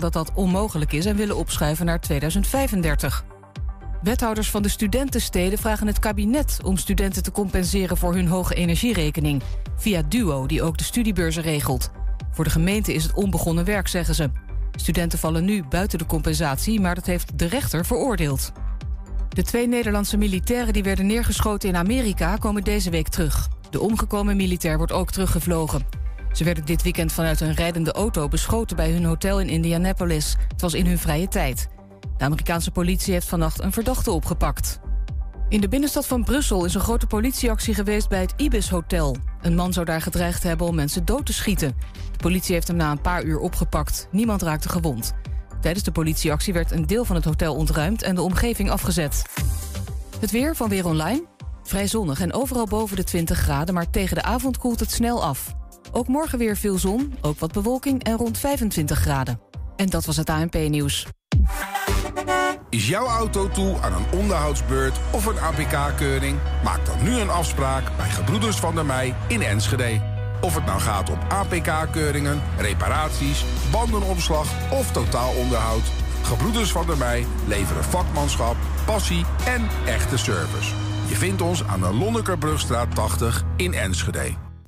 dat dat onmogelijk is en willen opschuiven naar 2035. Wethouders van de studentensteden vragen het kabinet om studenten te compenseren voor hun hoge energierekening. Via Duo, die ook de studiebeurzen regelt. Voor de gemeente is het onbegonnen werk, zeggen ze. Studenten vallen nu buiten de compensatie, maar dat heeft de rechter veroordeeld. De twee Nederlandse militairen die werden neergeschoten in Amerika komen deze week terug. De omgekomen militair wordt ook teruggevlogen. Ze werden dit weekend vanuit een rijdende auto beschoten bij hun hotel in Indianapolis. Het was in hun vrije tijd. De Amerikaanse politie heeft vannacht een verdachte opgepakt. In de binnenstad van Brussel is een grote politieactie geweest bij het Ibis Hotel. Een man zou daar gedreigd hebben om mensen dood te schieten. De politie heeft hem na een paar uur opgepakt. Niemand raakte gewond. Tijdens de politieactie werd een deel van het hotel ontruimd en de omgeving afgezet. Het weer van Weer Online. Vrij zonnig en overal boven de 20 graden, maar tegen de avond koelt het snel af. Ook morgen weer veel zon, ook wat bewolking en rond 25 graden. En dat was het ANP-nieuws. Is jouw auto toe aan een onderhoudsbeurt of een APK-keuring? Maak dan nu een afspraak bij Gebroeders van der Mei in Enschede. Of het nou gaat om APK-keuringen, reparaties, bandenopslag of totaalonderhoud. Gebroeders van der Mei leveren vakmanschap, passie en echte service. Je vindt ons aan de Lonnekerbrugstraat 80 in Enschede.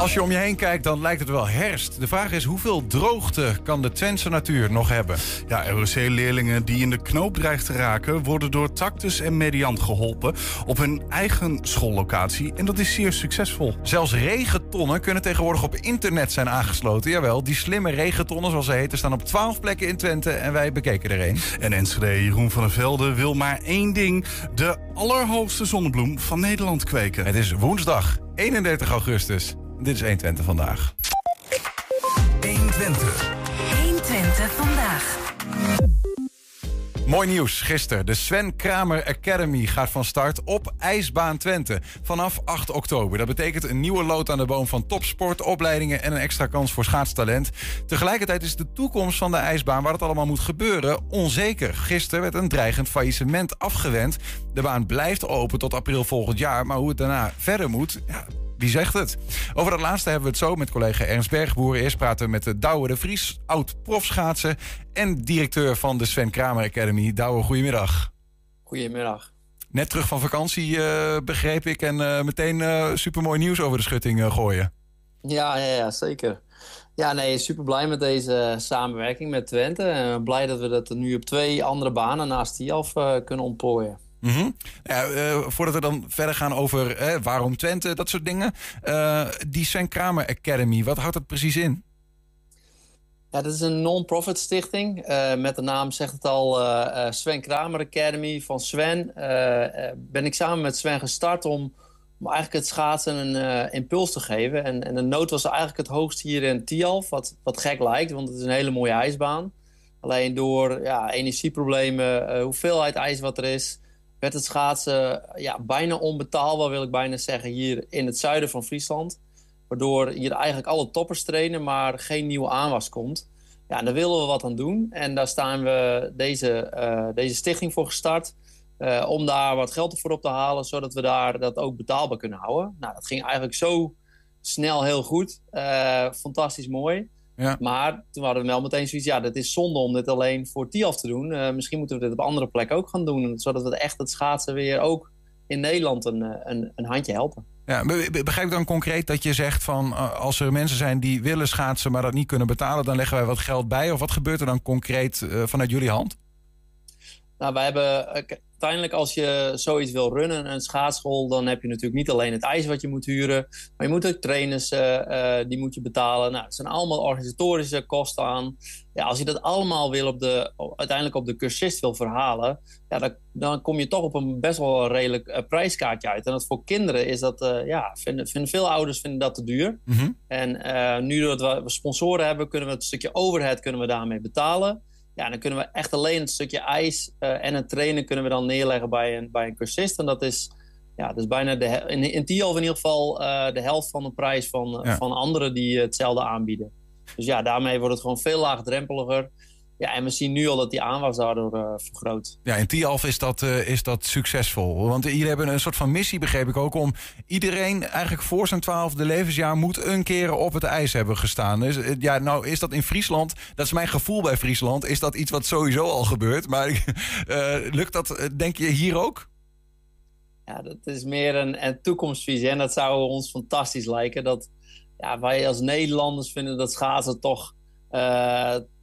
Als je om je heen kijkt, dan lijkt het wel herfst. De vraag is, hoeveel droogte kan de Twentse natuur nog hebben? Ja, ROC-leerlingen die in de knoop dreigen te raken... worden door Tactus en Mediant geholpen op hun eigen schoollocatie. En dat is zeer succesvol. Zelfs regentonnen kunnen tegenwoordig op internet zijn aangesloten. Jawel, die slimme regentonnen, zoals ze heten, staan op 12 plekken in Twente... en wij bekeken er een. En Enschede Jeroen van der Velde wil maar één ding... de allerhoogste zonnebloem van Nederland kweken. Het is woensdag, 31 augustus. Dit is 120 vandaag. 120. 120 vandaag. Mooi nieuws gisteren. De Sven Kramer Academy gaat van start op IJsbaan Twente vanaf 8 oktober. Dat betekent een nieuwe lood aan de boom van topsport, opleidingen en een extra kans voor schaatstalent. Tegelijkertijd is de toekomst van de ijsbaan, waar het allemaal moet gebeuren, onzeker. Gisteren werd een dreigend faillissement afgewend. De baan blijft open tot april volgend jaar, maar hoe het daarna verder moet, ja, wie zegt het? Over dat laatste hebben we het zo met collega Ernst Bergboer. Eerst praten we met de Douwe de Vries, oud-profschaatsen... en directeur van de Sven Kramer Academy. Douwe, goedemiddag. Goedemiddag. Net terug van vakantie, eh, begreep ik. En uh, meteen uh, supermooi nieuws over de schutting gooien. Ja, ja, ja, zeker. Ja, nee, super blij met deze samenwerking met Twente. En blij dat we dat nu op twee andere banen naast Tialf kunnen ontplooien. Ja, uh, voordat we dan verder gaan over waarom Twente, dat soort dingen. Uh, die Sven Kramer Academy, wat houdt dat precies in? Ja, dat is een non-profit stichting. met de naam zegt het al Sven Kramer Academy van Sven. ben ik samen met Sven gestart om, om eigenlijk het schaatsen een impuls te geven. En, en de nood was eigenlijk het hoogst hier in Tialf. Wat, wat gek lijkt, want het is een hele mooie ijsbaan. Alleen door ja, energieproblemen, hoeveelheid ijs wat er is werd het schaatsen ja, bijna onbetaalbaar, wil ik bijna zeggen, hier in het zuiden van Friesland. Waardoor hier eigenlijk alle toppers trainen, maar geen nieuwe aanwas komt. Ja, daar willen we wat aan doen. En daar staan we deze, uh, deze stichting voor gestart. Uh, om daar wat geld voor op te halen, zodat we daar dat ook betaalbaar kunnen houden. Nou, dat ging eigenlijk zo snel heel goed. Uh, fantastisch mooi. Ja. Maar toen hadden we wel meteen zoiets, ja, dat is zonde om dit alleen voor TIAF te doen. Uh, misschien moeten we dit op andere plekken ook gaan doen. Zodat we echt het schaatsen weer ook in Nederland een, een, een handje helpen. Ja, begrijp ik dan concreet dat je zegt van als er mensen zijn die willen schaatsen maar dat niet kunnen betalen, dan leggen wij wat geld bij? Of wat gebeurt er dan concreet uh, vanuit jullie hand? Nou, wij hebben eh, uiteindelijk als je zoiets wil runnen, een schaatsschool, dan heb je natuurlijk niet alleen het ijs wat je moet huren, maar je moet ook trainers, uh, die moet je betalen. Nou, er zijn allemaal organisatorische kosten aan. Ja, als je dat allemaal wil op de, uiteindelijk op de cursist wil verhalen, ja, dan, dan kom je toch op een best wel redelijk uh, prijskaartje uit. En dat voor kinderen is dat, ja, vinden, vinden veel ouders vinden dat te duur. Mhm. En nu dat we sponsoren hebben, kunnen we het stukje overhead kunnen we daarmee betalen. Ja, dan kunnen we echt alleen het stukje ijs uh, en het trainen kunnen we dan neerleggen bij een, bij een cursist. En dat is, ja, dus bijna de, in, in in ieder geval uh, de helft van de prijs van, ja. van anderen die hetzelfde aanbieden. Dus ja, daarmee wordt het gewoon veel laagdrempeliger. Ja, en we zien nu al dat die aanwas daardoor uh, vergroot. Ja, in Tialf is dat, uh, is dat succesvol. Want jullie hebben een soort van missie, begreep ik ook, om iedereen eigenlijk voor zijn twaalfde levensjaar moet een keer op het ijs hebben gestaan. Dus, ja, nou is dat in Friesland, dat is mijn gevoel bij Friesland, is dat iets wat sowieso al gebeurt. Maar lukt dat, denk je, hier ook? Ja, dat is meer een, een toekomstvisie. En dat zou ons fantastisch lijken. Dat ja, wij als Nederlanders vinden dat schaatsen toch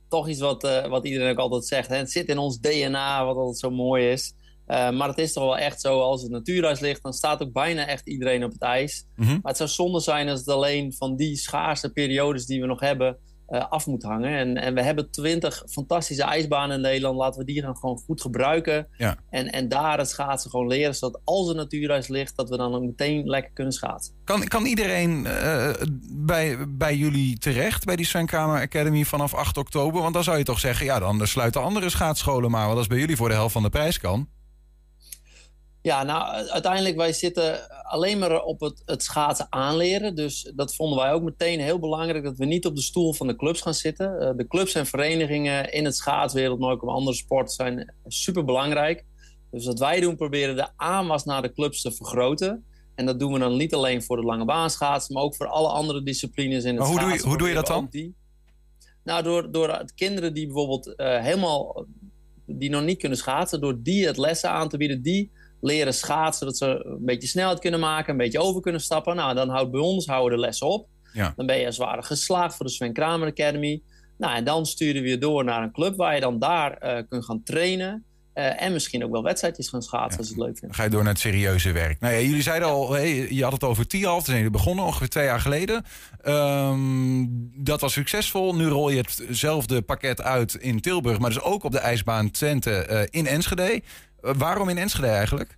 toch iets wat, uh, wat iedereen ook altijd zegt. Hè? Het zit in ons DNA, wat altijd zo mooi is. Uh, maar het is toch wel echt zo, als het natuurijs ligt, dan staat ook bijna echt iedereen op het ijs. Mm -hmm. Maar het zou zonde zijn als het alleen van die schaarse periodes die we nog hebben, uh, af moet hangen. En, en we hebben twintig fantastische ijsbanen in Nederland. Laten we die gaan gewoon goed gebruiken. Ja. En, en daar het schaatsen gewoon leren. Zodat als er natuurreis ligt, dat we dan ook meteen lekker kunnen schaatsen. Kan, kan iedereen uh, bij, bij jullie terecht, bij die Svenkamer Academy vanaf 8 oktober? Want dan zou je toch zeggen, ja, dan sluiten andere schaatsscholen maar. Want als bij jullie voor de helft van de prijs kan. Ja, nou, uiteindelijk wij zitten alleen maar op het, het schaatsen aanleren. Dus dat vonden wij ook meteen heel belangrijk. Dat we niet op de stoel van de clubs gaan zitten. Uh, de clubs en verenigingen in het schaatswereld, maar ook op andere sporten, zijn super belangrijk. Dus wat wij doen, proberen de aanwas naar de clubs te vergroten. En dat doen we dan niet alleen voor de lange baan schaatsen, maar ook voor alle andere disciplines in het maar hoe schaatsen. Doe je, hoe doe je dat dan? Die, nou, door, door kinderen die bijvoorbeeld uh, helemaal, die nog niet kunnen schaatsen, door die het lessen aan te bieden, die leren schaatsen, dat ze een beetje snelheid kunnen maken, een beetje over kunnen stappen. Nou, dan houdt bij ons houden de lessen op. Ja. Dan ben je als ware geslaagd voor de Sven Kramer Academy. Nou, en dan sturen we je door naar een club waar je dan daar uh, kunt gaan trainen. Uh, en misschien ook wel wedstrijdjes gaan schaatsen ja. als je het leuk vindt. Dan ga je door naar het serieuze werk. Nou ja, jullie zeiden al, hey, je had het over Tialf. Toen zijn jullie begonnen, ongeveer twee jaar geleden. Um, dat was succesvol. Nu rol je hetzelfde pakket uit in Tilburg. Maar dus ook op de ijsbaan Twente uh, in Enschede. Uh, waarom in Enschede eigenlijk?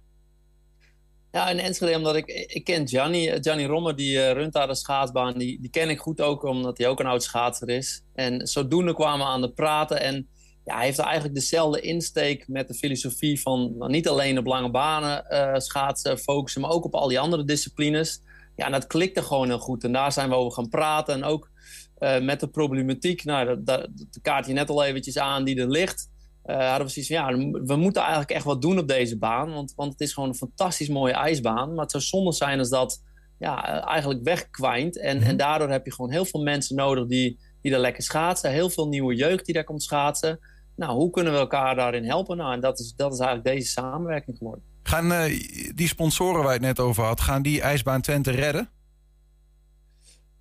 Ja, in Enschede omdat ik, ik ken Gianni, Gianni Romme, die uh, runt daar de schaatsbaan. Die, die ken ik goed ook, omdat hij ook een oud schaatser is. En zodoende kwamen we aan de praten. En ja, hij heeft eigenlijk dezelfde insteek met de filosofie van nou, niet alleen op lange banen schaatsen focussen, maar ook op al die andere disciplines. Ja, en dat klikte gewoon heel goed. En daar zijn we over gaan praten. En ook met de problematiek, nou, dat, dat, dat kaart je net al eventjes aan die er ligt. Hadden we zoiets van, ja, we moeten eigenlijk echt wat doen op deze baan. Want, want het is gewoon een fantastisch mooie ijsbaan. Maar het zou zonde zijn als dat ja, eigenlijk wegkwijnt. En, mm -hmm. en daardoor heb je gewoon heel veel mensen nodig die, die daar lekker schaatsen. Heel veel nieuwe jeugd die daar komt schaatsen. Nou, hoe kunnen we elkaar daarin helpen? Nou, en dat is, dat is eigenlijk deze samenwerking geworden. Gaan uh, die sponsoren waar je het net over had, gaan die ijsbaan Twente redden?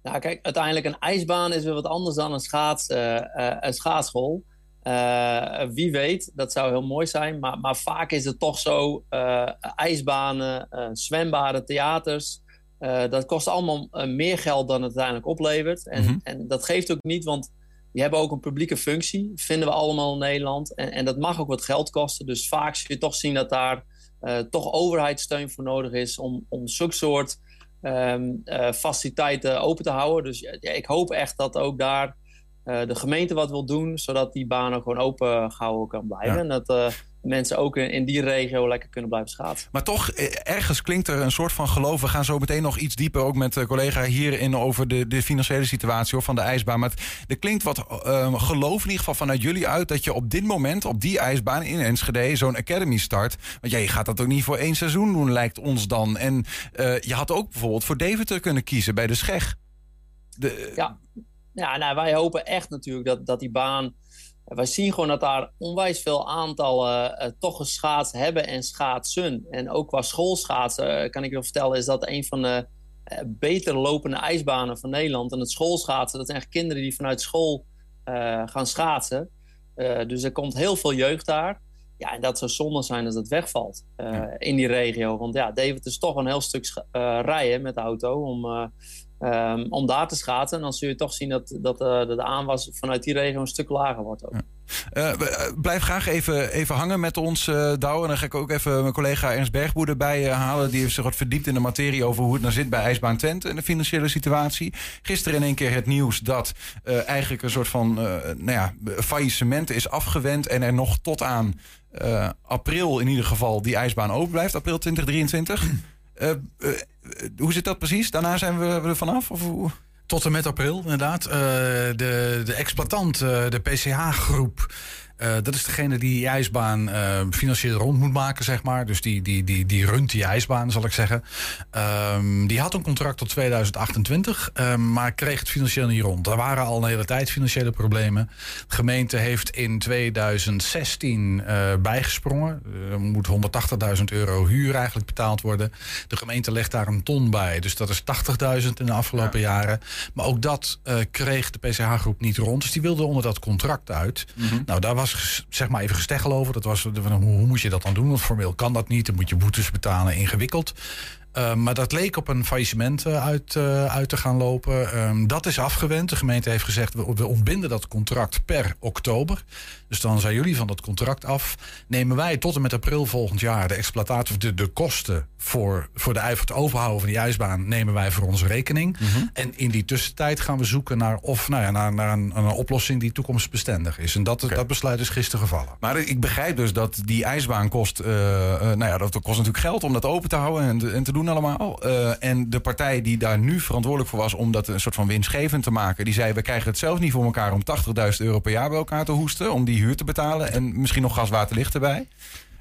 Nou, kijk, uiteindelijk een ijsbaan is weer wat anders dan een, schaats, uh, uh, een schaatsschool. Uh, wie weet, dat zou heel mooi zijn. Maar, maar vaak is het toch zo: uh, ijsbanen, uh, zwembaden, theaters. dat kost allemaal meer geld dan het uiteindelijk oplevert. En, mm -hmm. en dat geeft ook niet, want die hebben ook een publieke functie. Vinden we allemaal in Nederland. En, en dat mag ook wat geld kosten. Dus vaak zul je toch zien dat daar toch overheidssteun voor nodig is. om, om zulke soort um, faciliteiten open te houden. Dus ja, ik hoop echt dat ook daar. Uh, de gemeente wat wil doen, zodat die banen gewoon open gehouden kan blijven. Ja. En dat uh, mensen ook in, die regio lekker kunnen blijven schaatsen. Maar toch, ergens klinkt er een soort van geloof. We gaan zo meteen nog iets dieper, ook met de collega hierin, over de, de financiële situatie hoor, van de ijsbaan. Maar het, er klinkt wat uh, geloof in ieder geval vanuit jullie uit dat je op dit moment, op die ijsbaan in Enschede, zo'n academy start. Want ja, je gaat dat ook niet voor één seizoen doen, lijkt ons dan. En je had ook bijvoorbeeld voor Deventer kunnen kiezen bij de Scheg. De, ja. Ja, nou, wij hopen echt natuurlijk dat, dat die baan... Wij zien gewoon dat daar onwijs veel aantallen uh, toch geschaatst hebben en schaatsen. En ook qua schoolschaatsen, uh, kan ik je vertellen, is dat een van de uh, beter lopende ijsbanen van Nederland. En het schoolschaatsen, dat zijn echt kinderen die vanuit school gaan schaatsen. dus er komt heel veel jeugd daar. Ja, en dat zou zonde zijn als dat wegvalt in die regio. Want ja, David is toch een heel stuk rijden met de auto om, um, om daar te schaatsen. En dan zul je toch zien dat, dat de aanwas vanuit die regio een stuk lager wordt ook. Uh, blijf graag even, even hangen met ons, uh. En dan ga ik ook even mijn collega Ernst Bergboer erbij halen. Die heeft zich wat verdiept in de materie over hoe het nou zit bij IJsbaan Twente en de financiële situatie. Gisteren in één keer het nieuws dat eigenlijk een soort van nou ja, faillissement is afgewend. En er nog tot aan april in ieder geval die ijsbaan open blijft, april 2023. Hoe zit dat precies? Daarna zijn we er vanaf? Of hoe? Tot en met april, inderdaad. Uh, de, de exploitant, de PCH-groep, uh, dat is degene die die ijsbaan uh, financieel rond moet maken, zeg maar. Dus die, die, die, die runt die ijsbaan, zal ik zeggen. Um, die had een contract tot 2028, um, maar kreeg het financieel niet rond. Er waren al een hele tijd financiële problemen. De gemeente heeft in 2016 uh, bijgesprongen. Er moet 180.000 euro huur eigenlijk betaald worden. De gemeente legt daar een ton bij. Dus dat is 80.000 in de afgelopen ja. jaren. Maar ook dat kreeg de PCH-groep niet rond. Dus die wilde onder dat contract uit. Mm -hmm. Nou, daar was zeg maar even gesteggel over. Dat was, hoe, hoe moet je dat dan doen? Want formeel kan dat niet. Dan moet je boetes betalen, ingewikkeld. Uh, maar dat leek op een faillissement uh, uit, uh, uit te gaan lopen. Um, dat is afgewend. De gemeente heeft gezegd, we, we, ontbinden dat contract per oktober. Dus dan zijn jullie van dat contract af. Nemen wij tot en met april volgend jaar de exploitatie, de, de kosten voor, voor de, het overhouden van die ijsbaan, nemen wij voor onze rekening. Mm -hmm. En in die tussentijd gaan we zoeken naar, of, nou ja, naar, naar een, een oplossing die toekomstbestendig is. En dat, okay. dat besluit is gisteren gevallen. Maar ik begrijp dus dat die ijsbaan kost, nou ja, dat kost natuurlijk geld om dat open te houden en, en te doen allemaal. Uh, en de partij die daar nu verantwoordelijk voor was om dat een soort van winstgevend te maken, die zei: We krijgen het zelf niet voor elkaar om 80.000 euro per jaar bij elkaar te hoesten. Om die huur te betalen en misschien nog gas, water, licht erbij.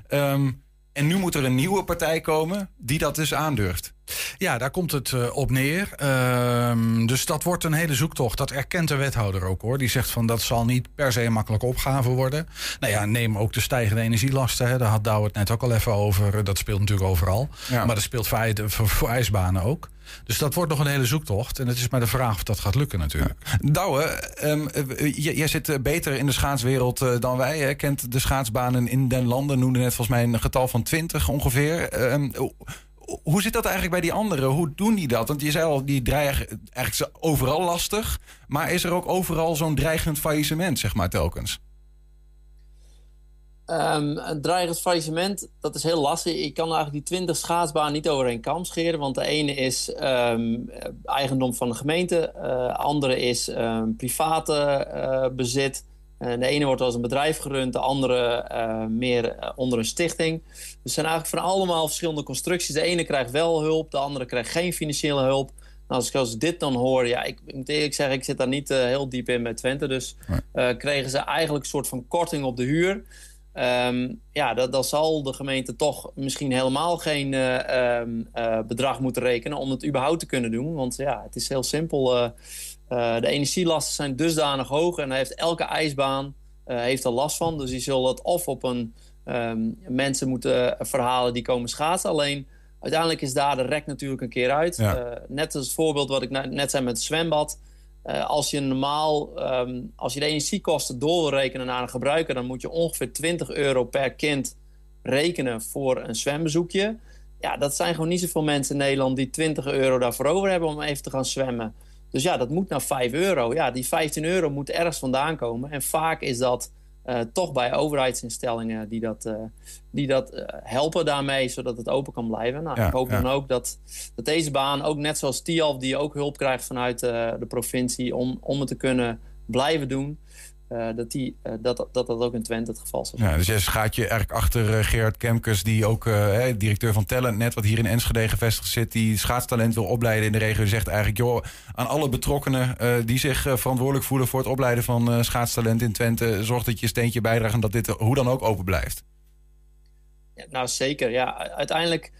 Um, en nu moet er een nieuwe partij komen die dat dus aandurft. Ja, daar komt het uh, op neer. Uh, dus dat wordt een hele zoektocht. Dat erkent de wethouder ook hoor. Die zegt van dat zal niet per se een makkelijke opgave worden. Nou ja, neem ook de stijgende energielasten. Hè. Daar had Douw het net ook al even over. Dat speelt natuurlijk overal. Ja. Maar dat speelt voor, voor, voor ijsbanen ook. Dus dat wordt nog een hele zoektocht. En het is maar de vraag of dat gaat lukken natuurlijk. Ja. Douwe, um, jij zit beter in de schaatswereld uh, dan wij. Hè? Kent de schaatsbanen in den landen. Noemde net volgens mij een getal van 20 ongeveer. Um, hoe zit dat eigenlijk bij die anderen? Hoe doen die dat? Want je zei al, die dreigen eigenlijk overal lastig. Maar is er ook overal zo'n dreigend faillissement, zeg maar, telkens? Um, een dreigend faillissement, dat is heel lastig. Ik kan eigenlijk die 20 schaatsbanen niet over een kam scheren. Want de ene is um, eigendom van de gemeente. Uh, andere is um, private uh, bezit. Uh, de ene wordt als een bedrijf gerund, de andere uh, meer uh, onder een stichting. Dus het zijn eigenlijk van allemaal verschillende constructies. De ene krijgt wel hulp, de andere krijgt geen financiële hulp. Nou, als ik als dit dan hoor, ja, ik, ik moet eerlijk zeggen, ik zit daar niet heel diep in met Twente. Dus kregen ze eigenlijk een soort van korting op de huur. Um, ja, dat, dan zal de gemeente toch misschien helemaal geen um, bedrag moeten rekenen om het überhaupt te kunnen doen. Want ja, het is heel simpel. Uh, de energielasten zijn dusdanig hoog en daar heeft elke ijsbaan uh, heeft er last van. Dus die zullen het of op een um, mensen moeten verhalen die komen schaatsen. Alleen uiteindelijk is daar de rek natuurlijk een keer uit. Ja. Uh, net als het voorbeeld wat ik net zei met het zwembad. als je normaal, um, als je de energiekosten door wil rekenen naar een gebruiker, dan moet je ongeveer 20 euro per kind rekenen voor een zwembezoekje. Ja, dat zijn gewoon niet zoveel mensen in Nederland die 20 euro daarvoor over hebben om even te gaan zwemmen. Dus ja, dat moet naar 5 euro. Ja, die 15 euro moet ergens vandaan komen. En vaak is dat uh, toch bij overheidsinstellingen die dat, uh, die dat uh, helpen daarmee, zodat het open kan blijven. Nou, ja, ik hoop ja. dan ook dat, dat deze baan, ook net zoals Tialf, die ook hulp krijgt vanuit de provincie om, om het te kunnen blijven doen. Uh, dat, die, uh, dat, dat dat ook in Twente het geval is. Ja, dus jij gaat je eigenlijk achter uh, Gerard Kemkes, die ook directeur van Talent net, wat hier in Enschede gevestigd zit, die schaatstalent wil opleiden in de regio. Die zegt eigenlijk, joh, aan alle betrokkenen die zich verantwoordelijk voelen voor het opleiden van schaatstalent in Twente, zorg dat je een steentje bijdraagt en dat dit hoe dan ook open blijft. Ja, nou, zeker. Ja, uiteindelijk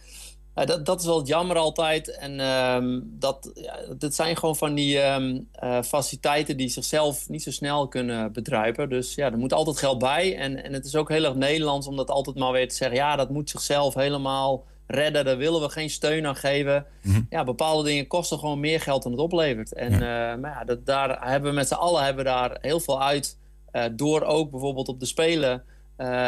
uh, dat, dat is wel jammer altijd. En um, dat, ja, dat zijn gewoon van die um, uh, faciliteiten die zichzelf niet zo snel kunnen bedruipen. Dus ja, er moet altijd geld bij. En, en het is ook heel erg Nederlands om dat altijd maar weer te zeggen. Ja, dat moet zichzelf helemaal redden. Daar willen we geen steun aan geven. -hmm. Ja, bepaalde dingen kosten gewoon meer geld dan het oplevert. En ja. Uh, maar ja, dat, daar hebben we met z'n allen hebben daar heel veel uit. door ook bijvoorbeeld op de Spelen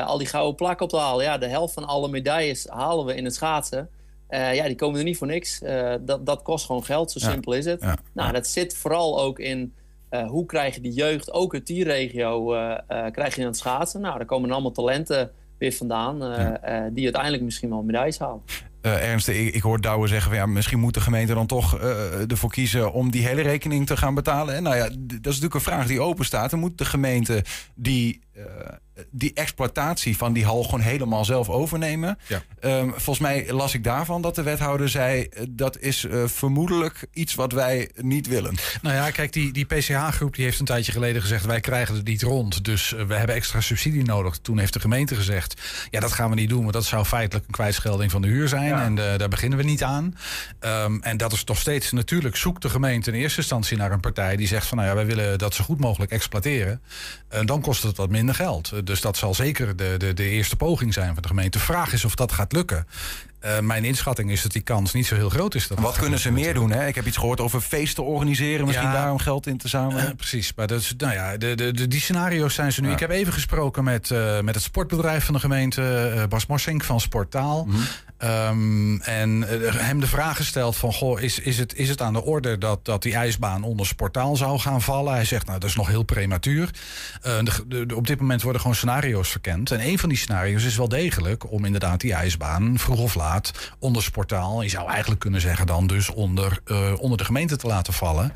al die gouden plakken op te halen. Ja, de helft van alle medailles halen we in het schaatsen. Ja, die komen er niet voor niks. dat, dat kost gewoon geld, zo simpel is het. Nou, dat zit vooral ook in hoe krijg je die jeugd, ook uit die regio, krijg je aan het schaatsen. Nou, daar komen allemaal talenten weer vandaan die uiteindelijk misschien wel medailles halen. Ernst, ik, ik hoor Douwe zeggen... Van, ja, misschien moet de gemeente dan toch ervoor kiezen... om die hele rekening te gaan betalen. En nou ja, dat is natuurlijk een vraag die open staat. Dan moet de gemeente die die exploitatie van die hal gewoon helemaal zelf overnemen. Ja. Ehm, volgens mij las ik daarvan dat de wethouder zei... Eh, dat is uh, vermoedelijk iets wat wij niet willen. Nou ja, kijk, die, die PCH-groep die heeft een tijdje geleden gezegd... wij krijgen het niet rond, dus uh, we hebben extra subsidie nodig. Toen heeft de gemeente gezegd... ja, dat gaan we niet doen, want dat zou feitelijk een kwijtschelding van de huur zijn. En daar beginnen we niet aan. Um, en dat is toch steeds... natuurlijk zoekt de gemeente in eerste instantie naar een partij... die zegt van, nou ja, wij willen dat zo goed mogelijk exploiteren. En dan kost het wat minder geld. Dus dat zal zeker de, de, de eerste poging zijn van de gemeente. Vraag is of dat gaat lukken. Uh, mijn inschatting is dat die kans niet zo heel groot is. Dat Wat kunnen ze meer doen? Hè? Ik heb iets gehoord over feesten organiseren. Misschien ja, daarom geld in te zamelen. Uh, precies. Maar dat is, nou ja, de, de, de, die scenario's zijn ze nu. Ja. Ik heb even gesproken met, uh, met het sportbedrijf van de gemeente. Bas Morsink van Sportaal. Mm -hmm. Um, en hem de vraag gesteld van... Goh, is, is, het, is het aan de orde dat, dat die ijsbaan onder sportaal zou gaan vallen? Hij zegt, nou, dat is nog heel prematuur. De, de, op dit moment worden gewoon scenario's verkend. En een van die scenario's is wel degelijk... om inderdaad die ijsbaan vroeg of laat onder sportaal. Je zou eigenlijk kunnen zeggen dan dus onder, uh, onder de gemeente te laten vallen.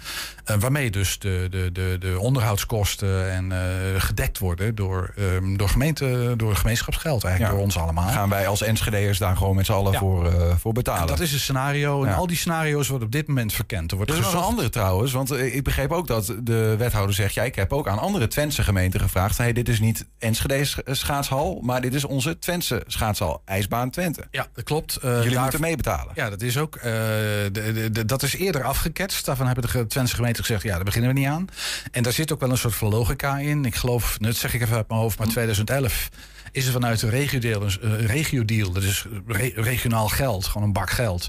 Uh, waarmee dus de, de, de, de onderhoudskosten en, uh, gedekt worden door, um, door, gemeente, door gemeenschapsgeld. Eigenlijk door ons allemaal. Gaan wij als Enschede'ers daar gewoon met z'n allen ja. voor, voor betalen. En dat is een scenario. En ja. al die scenario's worden op dit moment verkend. Er wordt er is nog een andere trouwens. Want ik begreep ook dat de wethouder zegt... ja, ik heb ook aan andere Twentse gemeenten gevraagd... hey, dit is niet Enschede schaatshal... maar dit is onze Twentse schaatshal, IJsbaan Twente. Ja, dat klopt. Jullie daar, moeten meebetalen. Ja, dat is ook. De, de, de, dat is eerder afgeketst. Daarvan hebben de Twentse gemeenten gezegd: ja, daar beginnen we niet aan. En daar zit ook wel een soort van logica in. Ik geloof, dat zeg ik even uit mijn hoofd, maar 2011 hm is er vanuit een regio-deal, uh, regio-deal dat is re regionaal geld, gewoon een bak geld,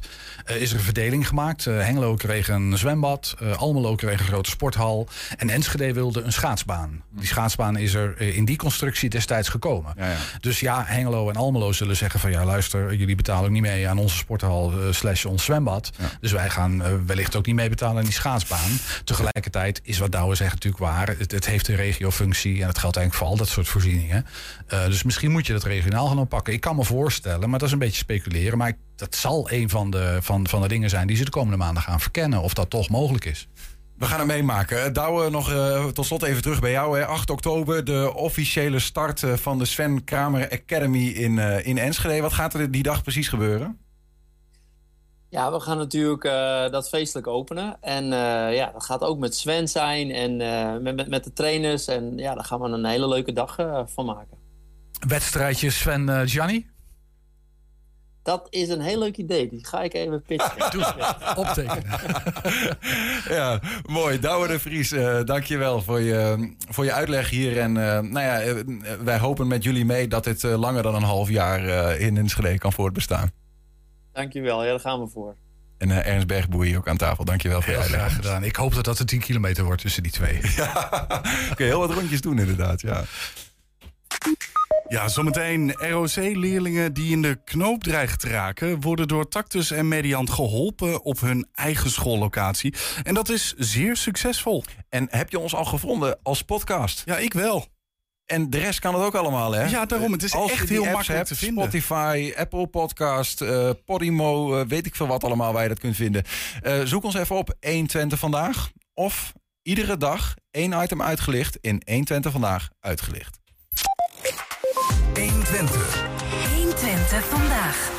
uh, is er een verdeling gemaakt. Uh, Hengelo kreeg een zwembad, Almelo kreeg een grote sporthal en Enschede wilde een schaatsbaan. Die schaatsbaan is er in die constructie destijds gekomen. Ja, ja. Dus ja, Hengelo en Almelo zullen zeggen van ja, luister, jullie betalen ook niet mee aan onze sporthal slash ons zwembad. Ja. Dus wij gaan wellicht ook niet mee betalen aan die schaatsbaan. Tegelijkertijd is wat Douwe zegt natuurlijk waar. Het, het heeft een regiofunctie en het geldt eigenlijk voor al dat soort voorzieningen. dus misschien moet je dat regionaal gaan oppakken. Ik kan me voorstellen, maar dat is een beetje speculeren. Maar dat zal een van de, van, van de dingen zijn die ze de komende maanden gaan verkennen. Of dat toch mogelijk is. We gaan het meemaken. Douwe, nog uh, tot slot even terug bij jou. Hè. 8 oktober, de officiële start eh, van de Sven Kramer Academy in, uh, in Enschede. Wat gaat er die dag precies gebeuren? Ja, we gaan natuurlijk uh, dat feestelijk openen. En uh, ja, dat gaat ook met Sven zijn en uh, met, met de trainers. En ja, daar gaan we een hele leuke dag van maken wedstrijdje Sven uh, Gianni? Dat is een heel leuk idee. Die ga ik even pitchen. Doe Optekenen. ja, mooi. Douwe de Vries, uh, dankjewel voor je, voor je uitleg hier. En uh, nou ja, wij hopen met jullie mee dat dit langer dan een half jaar in Enschede kan voortbestaan. Dankjewel. Ja, daar gaan we voor. En uh, Ernst Bergboei ook aan tafel. Dankjewel voor je uitleg. graag gedaan. Ik hoop dat dat een 10 kilometer wordt tussen die twee. ja, kun je heel wat rondjes doen inderdaad, ja. Ja, zometeen ROC-leerlingen die in de knoop dreigen te raken... worden door Tactus en Mediant geholpen op hun eigen schoollocatie. En dat is zeer succesvol. En heb je ons al gevonden als podcast? Ja, ik wel. En de rest kan het ook allemaal, hè? Ja, daarom. Het is Als echt heel makkelijk hebt, te vinden. Spotify, Apple Podcast, uh, Podimo, uh, weet ik veel wat allemaal waar je dat kunt vinden. Uh, zoek ons even op 120 vandaag. Of iedere dag één item uitgelicht in 120 vandaag uitgelicht. 120. 120 vandaag.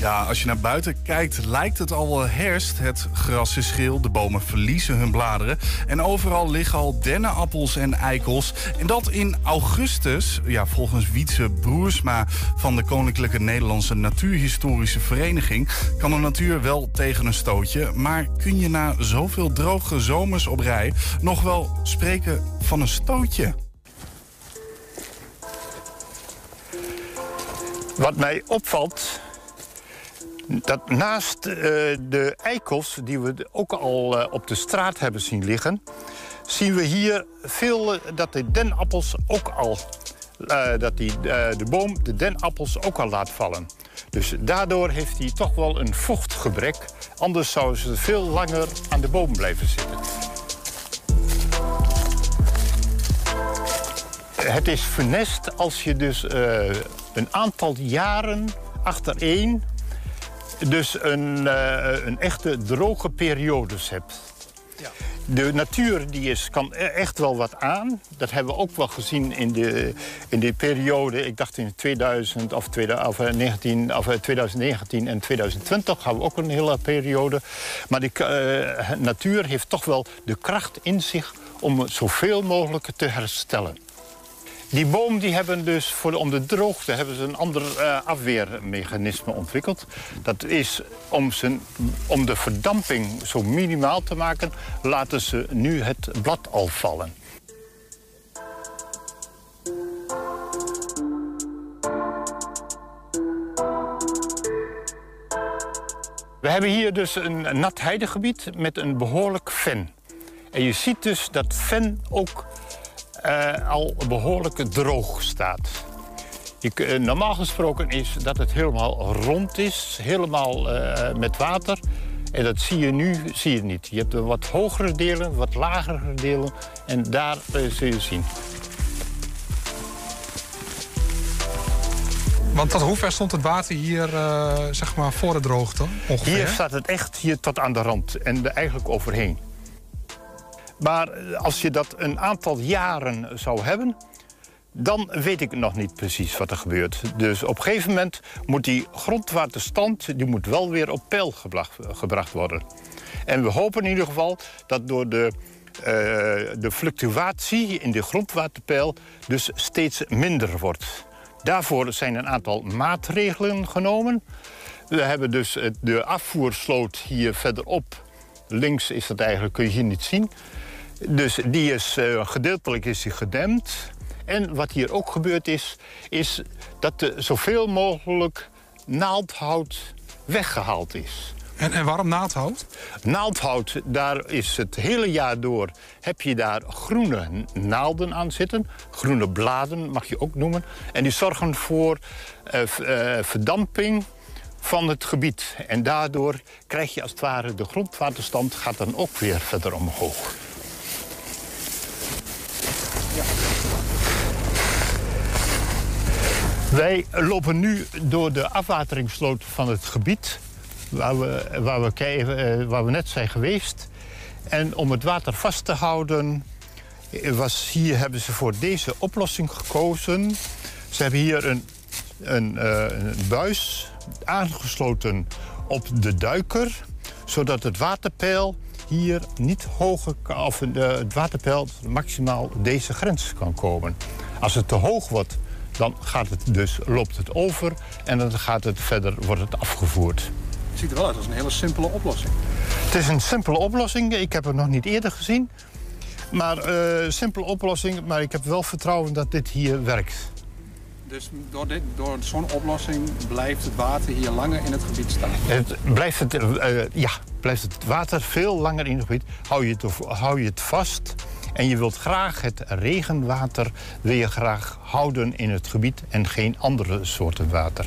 Ja, als je naar buiten kijkt, lijkt het al wel herfst. Het gras is geel, de bomen verliezen hun bladeren. En overal liggen al dennenappels en eikels. En dat in augustus, ja, volgens Wietse Broersma van de Koninklijke Nederlandse Natuurhistorische Vereniging, kan de natuur wel tegen een stootje. Maar kun je na zoveel droge zomers op rij nog wel spreken van een stootje? Wat mij opvalt, dat naast uh, de eikels, die we ook al uh, op de straat hebben zien liggen... zien we hier veel uh, dat de denappels ook al eh, dat eh, de boom de denappels ook al laat vallen. Dus daardoor heeft hij toch wel een vochtgebrek. Anders zouden ze veel langer aan de boom blijven zitten. Het is funest als je dus eh, een aantal jaren achtereen... dus een, eh, een echte droge periodes hebt. De natuur die is, kan e- echt wel wat aan. Dat hebben we ook wel gezien in de, in de periode... ik dacht in 2000 of, 2000, of, eh, 19, of eh, 2019 en 2020 hadden we ook een hele periode. Maar de eh, natuur heeft toch wel de kracht in zich... om zoveel mogelijk te herstellen. Die boom die hebben dus voor om de droogte hebben ze een ander eh, afweermechanisme ontwikkeld. Dat is om, zijn, om de verdamping zo minimaal te maken, laten ze nu het blad al vallen. We hebben hier dus een, nat heidegebied met een behoorlijk ven. En je ziet dus dat ven ook eh, al behoorlijk droog staat. Je, eh, normaal gesproken is dat het helemaal rond is, helemaal eh, met water. En dat zie je nu zie je niet. Je hebt een wat hogere delen, wat lagere delen. En daar zul je zien. Want tot hoe ver stond het water hier, zeg maar, voor de droogte? Ongeveer? Hier staat het echt hier tot aan de rand en er eigenlijk overheen. Maar als je dat een aantal jaren zou hebben, dan weet ik nog niet precies wat er gebeurt. Dus op een gegeven moment moet die grondwaterstand die moet wel weer op peil gebracht, worden. En we hopen in ieder geval dat door de, eh, de fluctuatie in de grondwaterpeil dus steeds minder wordt. Daarvoor zijn een aantal maatregelen genomen. We hebben dus de afvoersloot hier verderop. Links is dat eigenlijk, kun je hier niet zien. Dus die is eh, gedeeltelijk is die gedempt. En wat hier ook gebeurd is, is dat er zoveel mogelijk naaldhout weggehaald is. En, en waarom naaldhout? Naaldhout, daar is het hele jaar door... heb je daar groene naalden aan zitten. Groene bladen mag je ook noemen. En die zorgen voor eh, eh, verdamping van het gebied. En daardoor krijg je als het ware... de grondwaterstand gaat dan ook weer verder omhoog. Wij lopen nu door de afwateringssloot van het gebied... waar we, waar we, eh, waar we net zijn geweest. En om het water vast te houden... eh, Was hier hebben ze voor deze oplossing gekozen. Ze hebben hier een, een, eh, een buis aangesloten op de duiker... zodat het waterpeil hier niet hoger of de, het waterpeil maximaal deze grens kan komen. Als het te hoog wordt, dan gaat het dus, loopt het over... en dan gaat het verder, wordt het afgevoerd. Het ziet er wel uit als een hele simpele oplossing. Het is een simpele oplossing. Ik heb het nog niet eerder gezien. Maar eh simpele oplossing, maar ik heb wel vertrouwen dat dit hier werkt. Dus door, dit, door zo'n oplossing blijft het water hier langer in het gebied staan. Het blijft, het, eh, ja, blijft het water veel langer in het gebied. Hou je het, hou je het vast. En je wilt graag het regenwater wil je graag houden in het gebied en geen andere soorten water.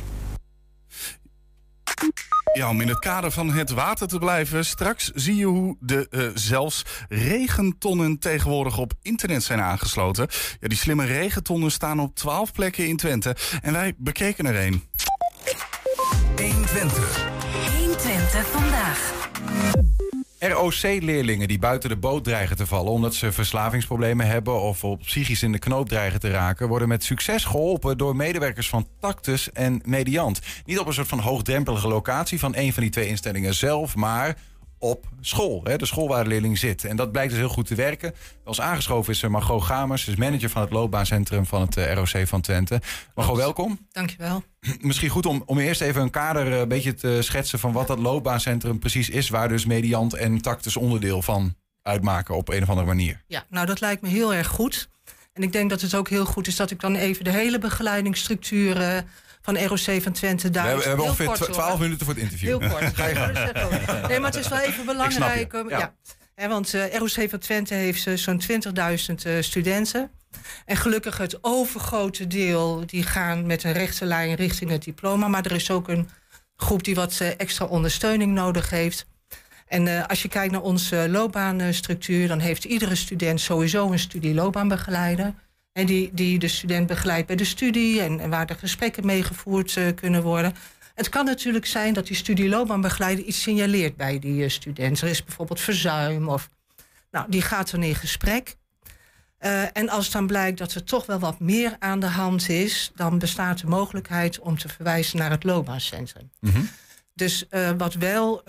Ja, om in het kader van het water te blijven. Straks zie je hoe de eh, zelfs regentonnen tegenwoordig op internet zijn aangesloten. Ja, die slimme regentonnen staan op 12 plekken in Twente. En wij bekeken er een. 120. 120 vandaag. ROC-leerlingen die buiten de boot dreigen te vallen omdat ze verslavingsproblemen hebben of op psychisch in de knoop dreigen te raken, worden met succes geholpen door medewerkers van Tactus en Mediant. Niet op een soort van hoogdrempelige locatie van een van die twee instellingen zelf, maar op school, hè, de school waar de leerling zit. En dat blijkt dus heel goed te werken. Als aangeschoven is er Margot Gamers, is manager van het loopbaancentrum van het eh, ROC van Twente. Margot, welkom. Dankjewel. Misschien goed om, om eerst even een kader eh, een beetje te schetsen van wat dat loopbaancentrum precies is, waar dus Mediant en Tactus onderdeel van uitmaken op een of andere manier. Ja, nou dat lijkt me heel erg goed. En ik denk dat het ook heel goed is dat ik dan even de hele begeleidingsstructuur eh, van ROC van Twente daar We hebben, we hebben heel ongeveer kort, twa- hoor. 12 minuten voor het interview. Heel kort. Ga je gang. Nee, maar het is wel even belangrijk. ja. ja. Want eh, ROC van Twente heeft eh, zo'n 20.000 eh, studenten. En gelukkig het overgrote deel die gaan met een rechte lijn richting het diploma. Maar er is ook een groep die wat extra ondersteuning nodig heeft. En als je kijkt naar onze loopbaanstructuur, dan heeft iedere student sowieso een studieloopbaanbegeleider. En die, die de student begeleidt bij de studie en, en waar de gesprekken meegevoerd uh, kunnen worden. Het kan natuurlijk zijn dat die studieloopbaanbegeleider iets signaleert bij die uh, student. Er is bijvoorbeeld verzuim of. Nou, die gaat dan in gesprek. Uh, en als dan blijkt dat er toch wel wat meer aan de hand is, dan bestaat de mogelijkheid om te verwijzen naar het loopbaancentrum. Mm -hmm. Dus wat wel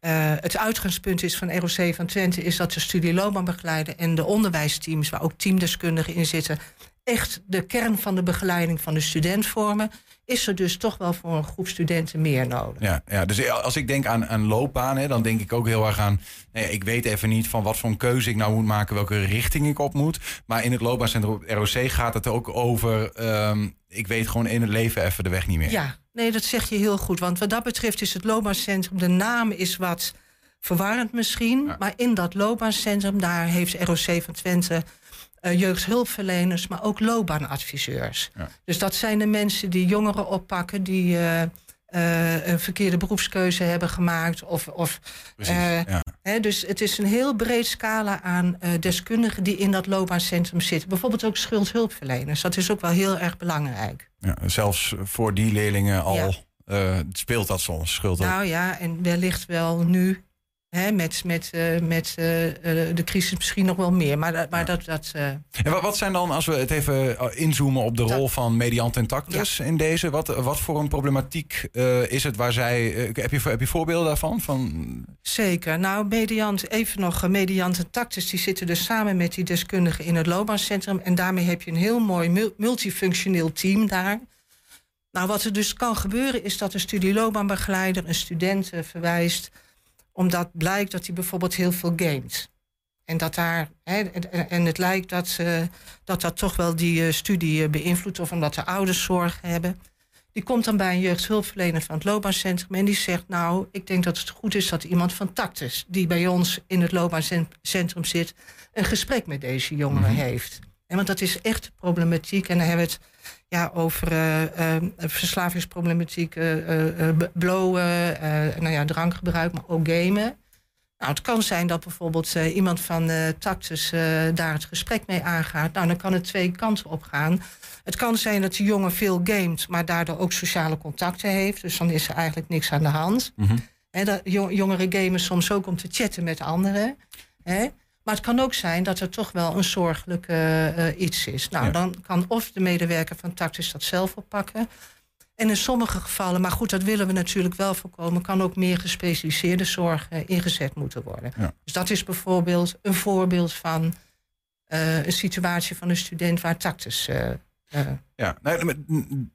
uh, het uitgangspunt is van ROC van Twente, is dat de studieloopbaanbegeleider en de onderwijsteams, waar ook teamdeskundigen in zitten, echt de kern van de begeleiding van de student vormen is er dus toch wel voor een groep studenten meer nodig. Ja, ja dus als ik denk aan, aan loopbanen, dan denk ik ook heel erg aan... Nee, ik weet even niet van wat voor een keuze ik nou moet maken... welke richting ik op moet. Maar in het loopbaancentrum ROC gaat het ook over... Um, ik weet gewoon in het leven even de weg niet meer. Ja, nee, dat zeg je heel goed. Want wat dat betreft is het loopbaancentrum... de naam is wat verwarrend misschien. Ja. Maar in dat loopbaancentrum, daar heeft ROC van Twente... Uh, jeugdhulpverleners, maar ook loopbaanadviseurs. Ja. Dus dat zijn de mensen die jongeren oppakken die uh, uh, een verkeerde beroepskeuze hebben gemaakt. Of, of, ja. hè, dus het is een heel breed scala aan deskundigen die in dat loopbaancentrum zitten. Bijvoorbeeld ook schuldhulpverleners. Dat is ook wel heel erg belangrijk. Ja, zelfs voor die leerlingen al speelt dat soms, schuldhulp. Nou ja, en wellicht wel nu Met met, uh, met uh, de crisis misschien nog wel meer. Maar, maar ja. dat. dat uh... En wat, wat, zijn dan, als we het even inzoomen op de dat... rol van Mediant en Tactus ja. in deze, wat, wat voor een problematiek is het waar zij. heb, je, heb je voorbeelden daarvan? Van... Zeker. Nou, Mediant, even nog, Mediant en Tactus, die zitten dus samen met die deskundigen in het loopbaancentrum. En daarmee heb je een heel mooi multifunctioneel team daar. Nou, wat er dus kan gebeuren, is dat een studieloopbaanbegeleider een student verwijst omdat blijkt dat hij bijvoorbeeld heel veel gamet. En dat daar, hè, en het lijkt dat, uh, dat dat toch wel die uh, studie uh, beïnvloedt, of omdat de ouders zorgen hebben. Die komt dan bij een jeugdhulpverlener van het loopbaancentrum en die zegt: Nou, ik denk dat het goed is dat iemand van Tactus, die bij ons in het loopbaancentrum zit, een gesprek met deze jongeren mm -hmm. heeft. En want dat is echt problematiek. En dan hebben we het ja, over uh, uh, verslavingsproblematiek, uh, blowen, nou ja, drankgebruik, maar ook gamen. Nou, het kan zijn dat bijvoorbeeld iemand van Tactus daar het gesprek mee aangaat. Nou, dan kan het twee kanten op gaan. Het kan zijn dat de jongen veel gamet, maar daardoor ook sociale contacten heeft. Dus dan is er eigenlijk niks aan de hand. Mm -hmm. He, dat, jongeren gamen soms ook om te chatten met anderen. He. Maar het kan ook zijn dat er toch wel een zorgelijk uh, iets is. Nou, ja. dan kan of de medewerker van Tactus dat zelf oppakken. En in sommige gevallen, maar goed, dat willen we natuurlijk wel voorkomen, kan ook meer gespecialiseerde zorg uh, ingezet moeten worden. Ja. Dus dat is bijvoorbeeld een voorbeeld van uh, een situatie van een student waar Tactus ja, nee,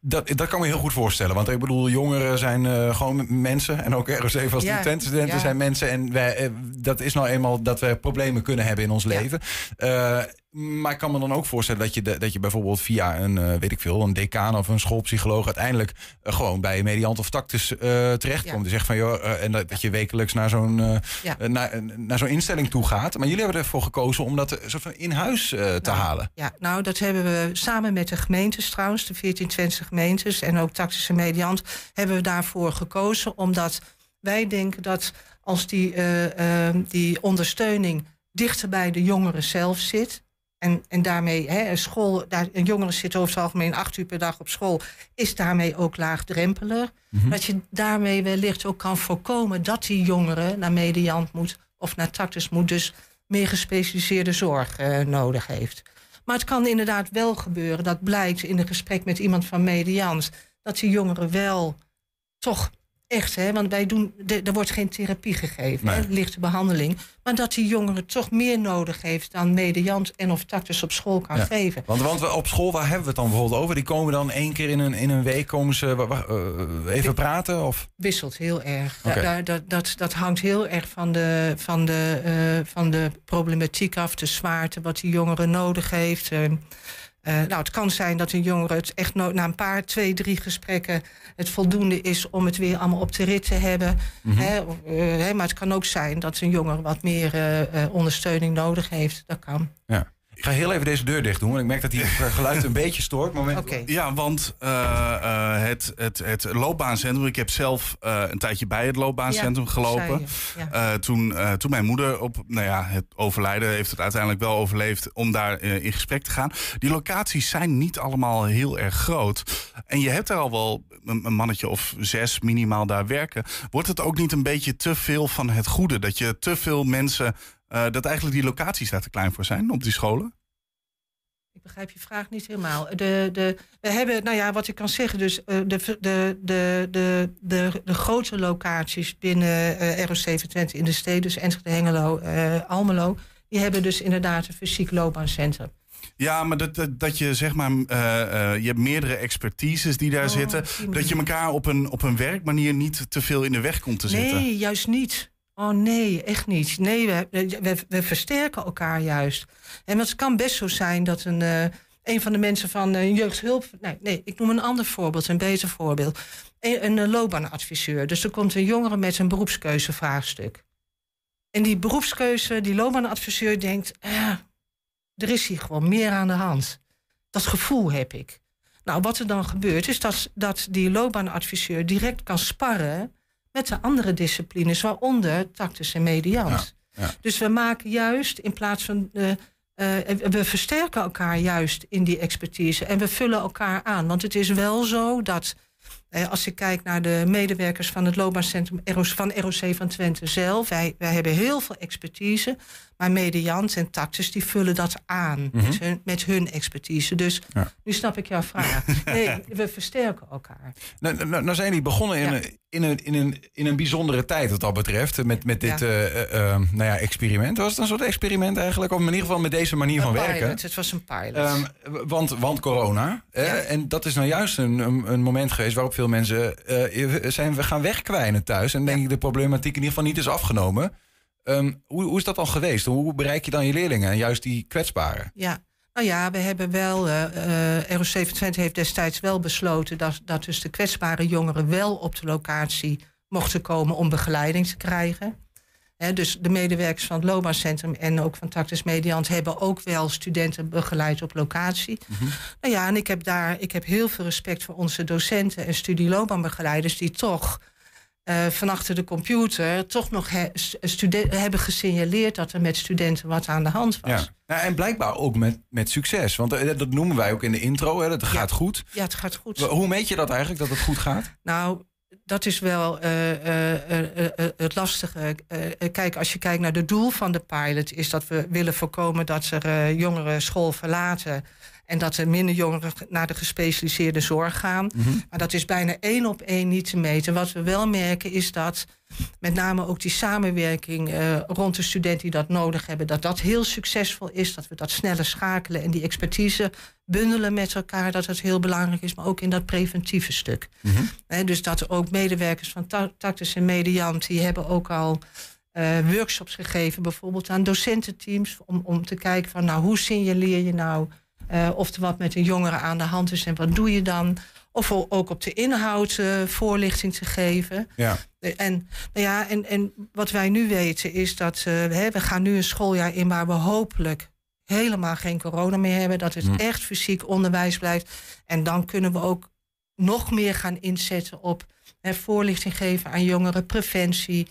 dat, dat kan me heel goed voorstellen. Want ik bedoel, jongeren zijn uh, gewoon mensen. En ook ROC als ja, studenten ja. zijn mensen. En wij, dat is nou eenmaal dat we problemen kunnen hebben in ons leven. Uh, maar ik kan me dan ook voorstellen dat je, de, dat je bijvoorbeeld via een, uh, weet ik veel, een decaan of een schoolpsycholoog uiteindelijk uh, gewoon bij mediant of tactus uh, terechtkomt. Ja. Die zegt van joh, en dat, dat, je wekelijks naar zo'n ja. naar, naar zo'n instelling toe gaat. Maar jullie hebben ervoor gekozen om dat soort van in huis te nou, halen. Ja, nou dat hebben we samen met de gemeentes trouwens, de 14 Twentse gemeentes en ook tactische mediant, hebben we daarvoor gekozen. Omdat wij denken dat als die, die ondersteuning dichter bij de jongeren zelf zit. En, en daarmee, hè, een school, daar, een jongere zit over het algemeen acht uur per dag op school, is daarmee ook laagdrempelig. Mm -hmm. Dat je daarmee wellicht ook kan voorkomen dat die jongere naar mediant moet of naar tactus moet, dus meer gespecialiseerde zorg uh, nodig heeft. Maar het kan inderdaad wel gebeuren, dat blijkt in een gesprek met iemand van mediant, dat die jongere wel toch echt, hè, want wij doen, de, er wordt geen therapie gegeven, nee. hè, lichte behandeling. Maar dat die jongere toch meer nodig heeft dan mediant en of tactus op school kan ja. geven. Want, want we op school, waar hebben we het dan bijvoorbeeld over? Die komen dan één keer in een, in een week komen ze uh, even praten? Of? Wisselt heel erg. Okay. Da, da, dat, dat hangt heel erg van de, van, de, uh, van de problematiek af, de zwaarte, wat die jongere nodig heeft. Uh, Uh, nou, het kan zijn dat een jongere het echt no na een paar, twee, drie gesprekken het voldoende is om het weer allemaal op de rit te hebben. Mm -hmm. hè, uh, hè, maar het kan ook zijn dat een jongere wat meer uh, ondersteuning nodig heeft. Dat kan. Ja. Ik ga heel even deze deur dicht doen, want ik merk dat die geluid een beetje stoort. Moment. Ja, want uh, uh, het, het, het loopbaancentrum... Ik heb zelf uh, een tijdje bij het loopbaancentrum Ja, gelopen. ja. Uh, toen, uh, toen mijn moeder op nou ja, het overlijden... heeft het uiteindelijk wel overleefd om daar uh, in gesprek te gaan. Die locaties zijn niet allemaal heel erg groot. En je hebt er al wel een, een mannetje of zes minimaal daar werken. Wordt het ook niet een beetje te veel van het goede? Dat je te veel mensen... Uh, dat eigenlijk die locaties daar te klein voor zijn op die scholen? Ik begrijp je vraag niet helemaal. De, de, we hebben, nou ja, wat ik kan zeggen, dus uh, de, de, de, de, de, de grote locaties binnen uh, ROC Twente in de steden, dus Enschede, Hengelo, uh, Almelo, die hebben dus inderdaad een fysiek loopbaancentrum. Ja, maar dat, dat, dat je zeg maar, uh, uh, je hebt meerdere expertises die daar oh, zitten. Dat je elkaar op een, op een werkmanier niet te veel in de weg komt te nee, zitten. Nee, juist niet. Oh nee, echt niet. Nee, we, we, we versterken elkaar juist. En het kan best zo zijn dat een, uh, een van de mensen van een jeugdhulp. Nee, nee, ik noem een ander voorbeeld, een beter voorbeeld. Een, een loopbaanadviseur. Dus er komt een jongere met een beroepskeuzevraagstuk. En die beroepskeuze, die loopbaanadviseur denkt. Eh, er is hier gewoon meer aan de hand. Dat gevoel heb ik. Nou, wat er dan gebeurt, is dat, dat die loopbaanadviseur direct kan sparren met de andere disciplines, waaronder tactus en mediant. Ja, ja. Dus we maken juist in plaats van. Uh, uh, we versterken elkaar juist in die expertise en we vullen elkaar aan. Want het is wel zo dat. Uh, als ik kijk naar de medewerkers van het loopbaancentrum van ROC van Twente zelf. Wij, wij hebben heel veel expertise. Maar mediant en tactus die vullen dat aan mm -hmm. met, hun, met hun expertise. Dus ja. nu snap ik jouw vraag. Nee, we versterken elkaar. Nou, nou, nou zijn die begonnen in, ja. een, in, een, in, een, in een bijzondere tijd wat dat betreft. Met, met dit ja. Uh, uh, nou ja, experiment. Was het een soort experiment eigenlijk? Of in ieder geval met deze manier een van pilot. werken? Het was een pilot. Um, want, want corona. En dat is nou juist een, een, een, moment geweest waarop veel mensen uh, zijn we gaan wegkwijnen thuis. En denk ik de problematiek in ieder geval niet is afgenomen. Um, hoe, hoe, is dat dan geweest? Hoe bereik je dan je leerlingen en juist die kwetsbaren? Ja, nou ja, we hebben wel. Uh, uh, ROC Twente heeft destijds wel besloten dat, dat dus de kwetsbare jongeren wel op de locatie mochten komen om begeleiding te krijgen. He, dus de medewerkers van het loopbaancentrum en ook van Tactus Mediant hebben ook wel studenten begeleid op locatie. Mhm. Mm -hmm. Nou ja, en ik heb daar ik heb heel veel respect voor onze docenten en studieloopbaanbegeleiders die toch uh, van achter de computer toch nog he, hebben gesignaleerd dat er met studenten wat aan de hand was. Ja. Ja, en blijkbaar ook met, met succes. Want uh, dat noemen wij ook in de intro. Hè, dat het gaat goed. Ja, het gaat goed. Hoe meet je dat eigenlijk, dat het goed gaat? Nou, dat is wel uh, het lastige. kijk, als je kijkt naar de doel van de pilot... is dat we willen voorkomen dat er jongeren school verlaten... En dat er minder jongeren naar de gespecialiseerde zorg gaan. Mhm. Maar dat is bijna één op één niet te meten. Wat we wel merken is dat met name ook die samenwerking uh, rond de studenten die dat nodig hebben, dat dat heel succesvol is. Dat we dat sneller schakelen en die expertise bundelen met elkaar. Dat dat heel belangrijk is, maar ook in dat preventieve stuk. He, dus dat ook medewerkers van Tactus en Mediant, die hebben ook al. Uh, workshops gegeven, bijvoorbeeld aan docententeams, om, om te kijken van nou, hoe signaleer je nou uh, of er wat met een jongere aan de hand is en wat doe je dan? Of ook op de inhoud uh, voorlichting te geven. Ja. En, nou ja, en, en wat wij nu weten is dat uh, we gaan nu een schooljaar in waar we hopelijk helemaal geen corona meer hebben. Dat het Hm. echt fysiek onderwijs blijft. En dan kunnen we ook nog meer gaan inzetten op hè, voorlichting geven aan jongeren, preventie.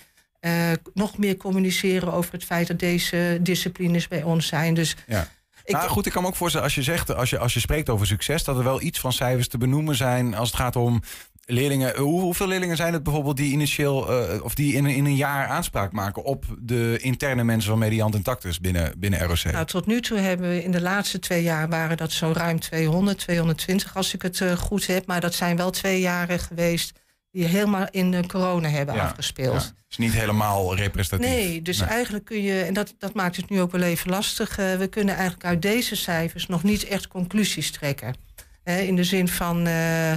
Nog meer communiceren over het feit dat deze disciplines bij ons zijn. Dus ja. Ik, nou goed, ik kan me ook voorstellen, als je zegt, als je, als je spreekt over succes, dat er wel iets van cijfers te benoemen zijn als het gaat om leerlingen. Hoe, hoeveel leerlingen zijn het bijvoorbeeld die initieel uh, of die in, in een jaar aanspraak maken op de interne mensen van Mediant en Tactus binnen, binnen ROC? Nou, tot nu toe hebben we in de laatste twee jaar waren dat zo ruim 200, 220 als ik het uh, goed heb. Maar dat zijn wel twee jaren geweest die helemaal in de corona hebben ja, afgespeeld. Ja. is niet helemaal representatief. Nee, dus nee. eigenlijk kun je, en dat, dat maakt het nu ook wel even lastig. Uh, we kunnen eigenlijk uit deze cijfers nog niet echt conclusies trekken. In de zin van uh,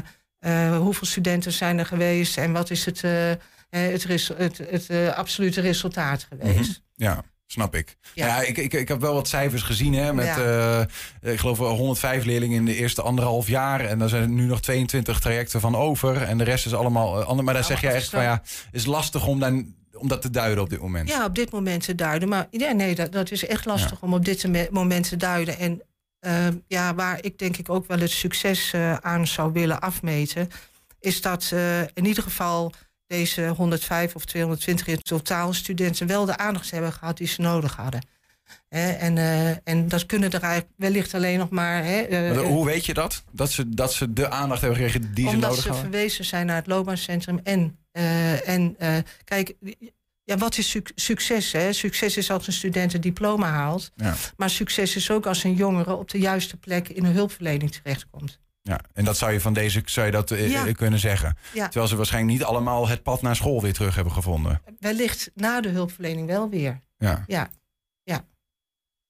hoeveel studenten zijn er geweest en wat is het, het, res, het, het absolute resultaat geweest. Mm -hmm. Ja. Snap ik. Ja, ja ik, ik, ik heb wel wat cijfers gezien. Hè, met, ja. uh, ik geloof 105 leerlingen in de eerste anderhalf jaar. En daar zijn er nu nog 22 trajecten van over. En de rest is allemaal uh, ander. Maar daar Nou, zeg jij echt van ja, is lastig om dan om dat te duiden op dit moment. Ja, op dit moment te duiden. Maar ja, nee, dat, dat is echt lastig om op dit me- moment te duiden. En eh, ja, waar ik denk ik ook wel het succes eh, aan zou willen afmeten, is dat eh, in ieder geval deze 105 of 220 in totaal studenten wel de aandacht hebben gehad die ze nodig hadden. En, eh, en dat kunnen er eigenlijk wellicht alleen nog maar. Eh, Maar hoe weet je dat? Dat ze, dat ze de aandacht hebben gekregen die ze omdat nodig ze hadden? verwezen zijn naar het loopbaancentrum. En, eh, en eh, kijk, ja, wat is suc- succes? Hè? Succes is als een student een diploma haalt. Ja. Maar succes is ook als een jongere op de juiste plek in een hulpverlening terechtkomt. Ja, en dat zou je van deze zou je dat, eh, Ja. eh, kunnen zeggen. Ja. Terwijl ze waarschijnlijk niet allemaal het pad naar school weer terug hebben gevonden. Wellicht na de hulpverlening wel weer. Ja. Ja. ja.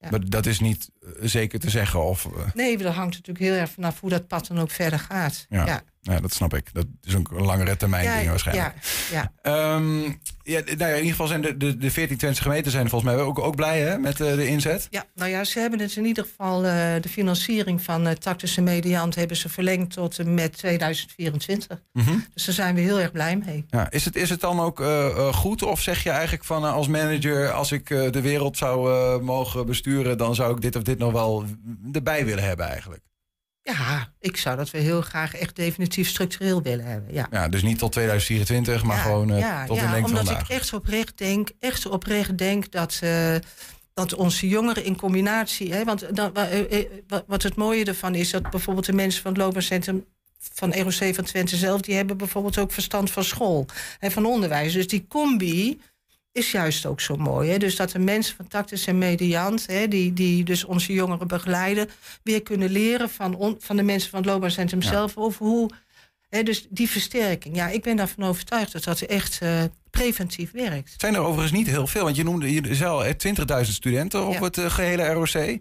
Maar dat is niet zeker te zeggen. Of, eh, Nee, dat hangt natuurlijk heel erg vanaf hoe dat pad dan ook verder gaat. ja. ja. Ja. dat snap ik. Dat is ook een langere termijn Ja, ding waarschijnlijk. Ja, ja. Ehm, ja, nou ja, in ieder geval zijn de, de, de 14 Twentse gemeenten zijn volgens mij ook, ook blij hè, met eh, de inzet. Ja, nou ja, ze hebben het in ieder geval, eh, de financiering van uh, Tactische Mediant hebben ze verlengd tot en met 2024. Mhm. Dus daar zijn we heel erg blij mee. Ja, is, het, is het dan ook goed of zeg je eigenlijk van als manager, als ik de wereld zou mogen besturen, dan zou ik dit of dit nog wel erbij willen hebben eigenlijk? Ja, ik zou dat we heel graag echt definitief structureel willen hebben. Ja. Ja, dus niet tot 2024, maar gewoon eh, ja, tot ja, in lengte omdat vandaag. ik echt oprecht denk, echt oprecht denk dat, eh, dat onze jongeren in combinatie. Hè, want dan, eh, wa- wat het mooie ervan is, dat bijvoorbeeld de mensen van het loopbaancentrum van ROC van Twente zelf, die hebben bijvoorbeeld ook verstand van school en van onderwijs. Dus die combi is juist ook zo mooi. Hè? Dus dat de mensen van Tactus en Mediant, hè, die, die dus onze jongeren begeleiden, weer kunnen leren van, on- van de mensen van het loopbaancentrum Ja. zelf over hoe. Hè, dus die versterking. Ja, ik ben daarvan overtuigd dat dat echt eh, preventief werkt. Het zijn er overigens niet heel veel, want je noemde je eh, 20.000 studenten op Ja. het eh, gehele ROC. Eh,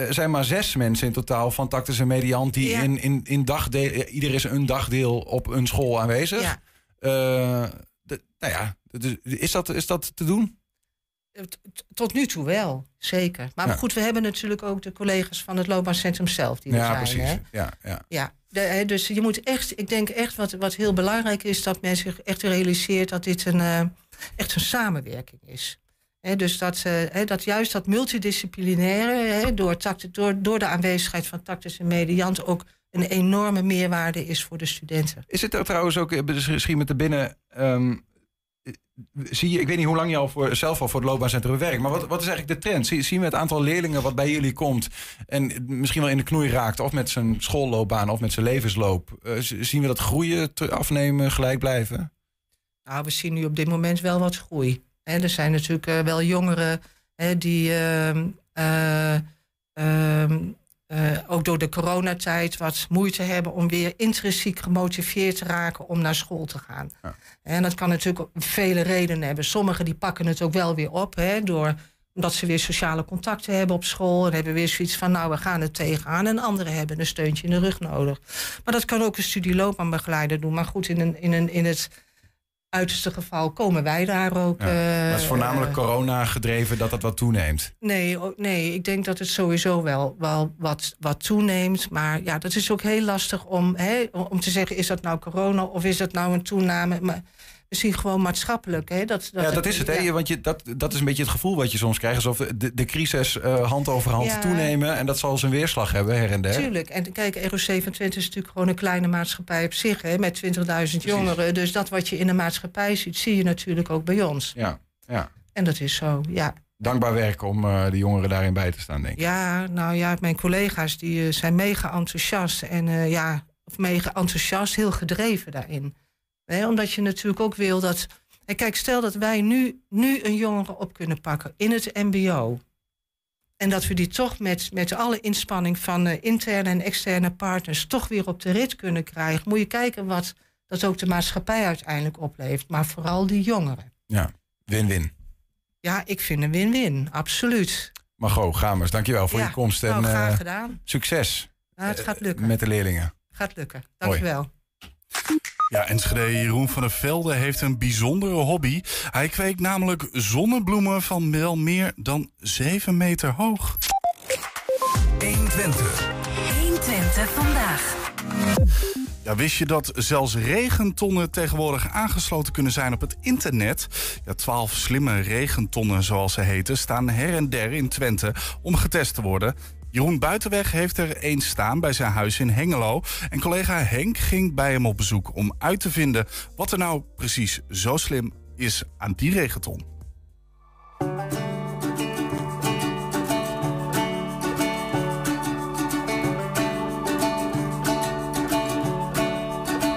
er zijn maar zes mensen in totaal van Tactus en Mediant die Ja. in, in, in dagdeel, ieder is een dagdeel op een school aanwezig. Ja. De- nou ja, is dat, is dat te doen? Tot nu toe wel, zeker. Maar Ja. goed, we hebben natuurlijk ook de collega's van het loopbaancentrum zelf die er ja, zijn. precies. Hè? Ja, ja. Ja, de- hè, dus je moet echt, ik denk echt wat, wat heel belangrijk is, dat men zich echt realiseert dat dit een, eh, echt een samenwerking is. Dus dat, eh, dat juist dat multidisciplinaire, door, door, door de aanwezigheid van tactus en mediant, ook een enorme meerwaarde is voor de studenten. Is het er trouwens ook, eh, misschien met de binnen... ehm, eh, zie je, ik weet niet hoe lang je al voor, zelf al voor het loopbaancentrum werkt... maar wat, wat is eigenlijk de trend? Zie, zien we het aantal leerlingen wat bij jullie komt... en misschien wel in de knoei raakt... of met zijn schoolloopbaan of met zijn levensloop... eh, zien we dat groeien, afnemen, gelijk blijven? Nou, we zien nu op dit moment wel wat groei. Hè, er zijn natuurlijk wel jongeren die ehm, eh, ook door de coronatijd wat moeite hebben om weer intrinsiek gemotiveerd te raken om naar school te gaan. En dat kan natuurlijk vele redenen hebben. Sommigen die pakken het ook wel weer op, hè, door, omdat ze weer sociale contacten hebben op school en hebben weer zoiets van, nou, we gaan het tegenaan. En anderen hebben een steuntje in de rug nodig. Maar dat kan ook een studieloopbaanbegeleider doen. Maar goed, in, een, in, een, in het uiterste geval komen wij daar ook. Ja. het is voornamelijk eh, corona gedreven dat dat wat toeneemt. Nee, nee, ik denk dat het sowieso wel, wel wat, wat toeneemt. Maar ja, dat is ook heel lastig om, hè, om te zeggen: is dat nou corona of is dat nou een toename? Maar we zien gewoon maatschappelijk. Hè, dat, dat ja, dat is het. Hè? ja. Want je, dat, dat is een beetje het gevoel wat je soms krijgt. Alsof de, de crisis eh, hand over hand Ja. toenemen. En dat zal zijn weerslag hebben her en der. Tuurlijk. En kijk, van Twente is natuurlijk gewoon een kleine maatschappij op zich, hè, met 20.000 jongeren. Dus dat wat je in de maatschappij ziet, zie je natuurlijk ook bij ons. Ja, ja. En dat is zo, ja. Dankbaar werk om eh, de jongeren daarin bij te staan, denk ik. Ja, nou ja, mijn collega's die eh, zijn mega enthousiast. En ja, of mega enthousiast, heel gedreven daarin. Omdat je natuurlijk ook wil dat. En kijk, stel dat wij nu, nu een jongere op kunnen pakken in het MBO. En dat we die toch met, met alle inspanning van eh, interne en externe partners toch weer op de rit kunnen krijgen. Moet je kijken wat dat ook de maatschappij uiteindelijk oplevert. Maar vooral die jongeren. Ja, win-win. Ja, ik vind een win-win, absoluut. Margot Gamers, dankjewel voor Ja, je komst. nou, en graag eh, gedaan. succes Nou, het gaat lukken. met de leerlingen. Gaat lukken. Dankjewel. Ja, Enschede Jeroen van der Velde heeft een bijzondere hobby. Hij kweekt namelijk zonnebloemen van wel meer dan 7 meter hoog. 120. 120 vandaag. Ja, wist je dat zelfs regentonnen tegenwoordig aangesloten kunnen zijn op het internet? Ja, 12 slimme regentonnen, zoals ze heten, staan her en der in Twente om getest te worden. Jeroen Buitenweg heeft er één staan bij zijn huis in Hengelo. En collega Henk ging bij hem op bezoek om uit te vinden wat er nou precies zo slim is aan die regenton.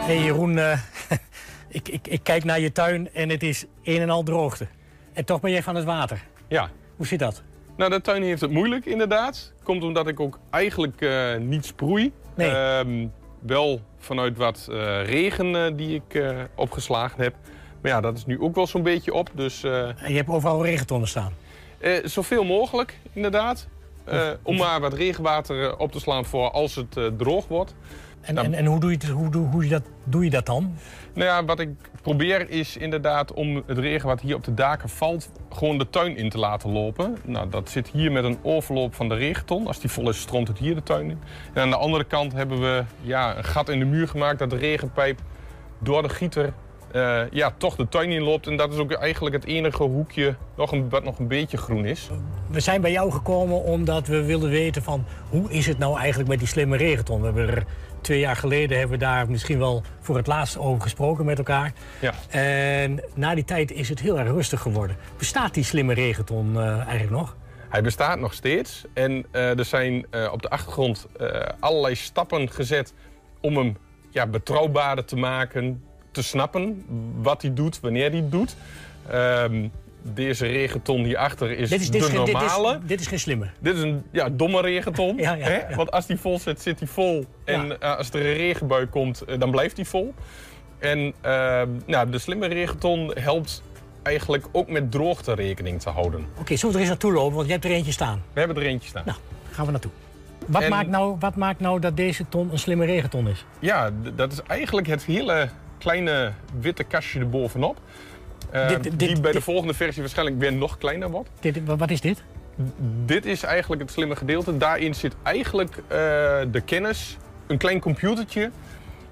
hey Jeroen, uh, ik, ik, ik kijk naar je tuin en het is een en al droogte. En toch ben jij van het water. Ja. Hoe zit dat? Nou, de tuin heeft het moeilijk inderdaad. Komt omdat ik ook eigenlijk uh, niet sproei. Nee. Uh, wel vanuit wat uh, regen die ik opgeslagen heb. Maar ja, dat is nu ook wel zo'n beetje op. Dus, en je hebt overal regentonnen staan? zoveel mogelijk, inderdaad. om maar wat regenwater op te slaan voor als het droog wordt. En, en, en, hoe, doe je, het, hoe, doe, hoe dat, doe je dat dan? Nou ja, wat ik probeer is inderdaad om het regen wat hier op de daken valt... gewoon de tuin in te laten lopen. Nou, dat zit hier met een overloop van de regenton. Als die vol is, stroomt het hier de tuin in. En aan de andere kant hebben we ja, een gat in de muur gemaakt... dat de regenpijp door de gieter uh, ja, toch de tuin inloopt. En dat is ook eigenlijk het enige hoekje nog een, wat nog een beetje groen is. We zijn bij jou gekomen omdat we wilden weten van... hoe is het nou eigenlijk met die slimme regenton? We hebben er twee jaar geleden hebben we daar misschien wel voor het laatst over gesproken met elkaar. Ja. En na die tijd is het heel erg rustig geworden. Bestaat die slimme regenton uh, eigenlijk nog? Hij bestaat nog steeds. En uh, er zijn uh, op de achtergrond allerlei stappen gezet om hem ja, betrouwbaarder te maken, te snappen wat hij doet, wanneer hij het doet. Um, deze regenton hierachter is, dit is de dit normale. Dit is, dit is, geen slimme. Dit is een ja, domme regenton. ja, ja, hè? Want als die vol zit, zit hij vol. En uh, als er een regenbui komt, uh, dan blijft hij vol. En uh, nou, de slimme regenton helpt eigenlijk ook met droogte rekening te houden. Oké, okay, zullen we er eens naartoe lopen? Want je hebt er eentje staan. We hebben er eentje staan. Nou, gaan we naartoe. Wat, en... maakt nou, wat maakt nou dat deze ton een slimme regenton is? Ja, dat is eigenlijk het hele kleine witte kastje erbovenop. Uh, dit, dit, die bij de volgende versie waarschijnlijk weer nog kleiner wordt. Dit, wat is dit? Dit is eigenlijk het slimme gedeelte. Daarin zit eigenlijk uh, de kennis, een klein computertje.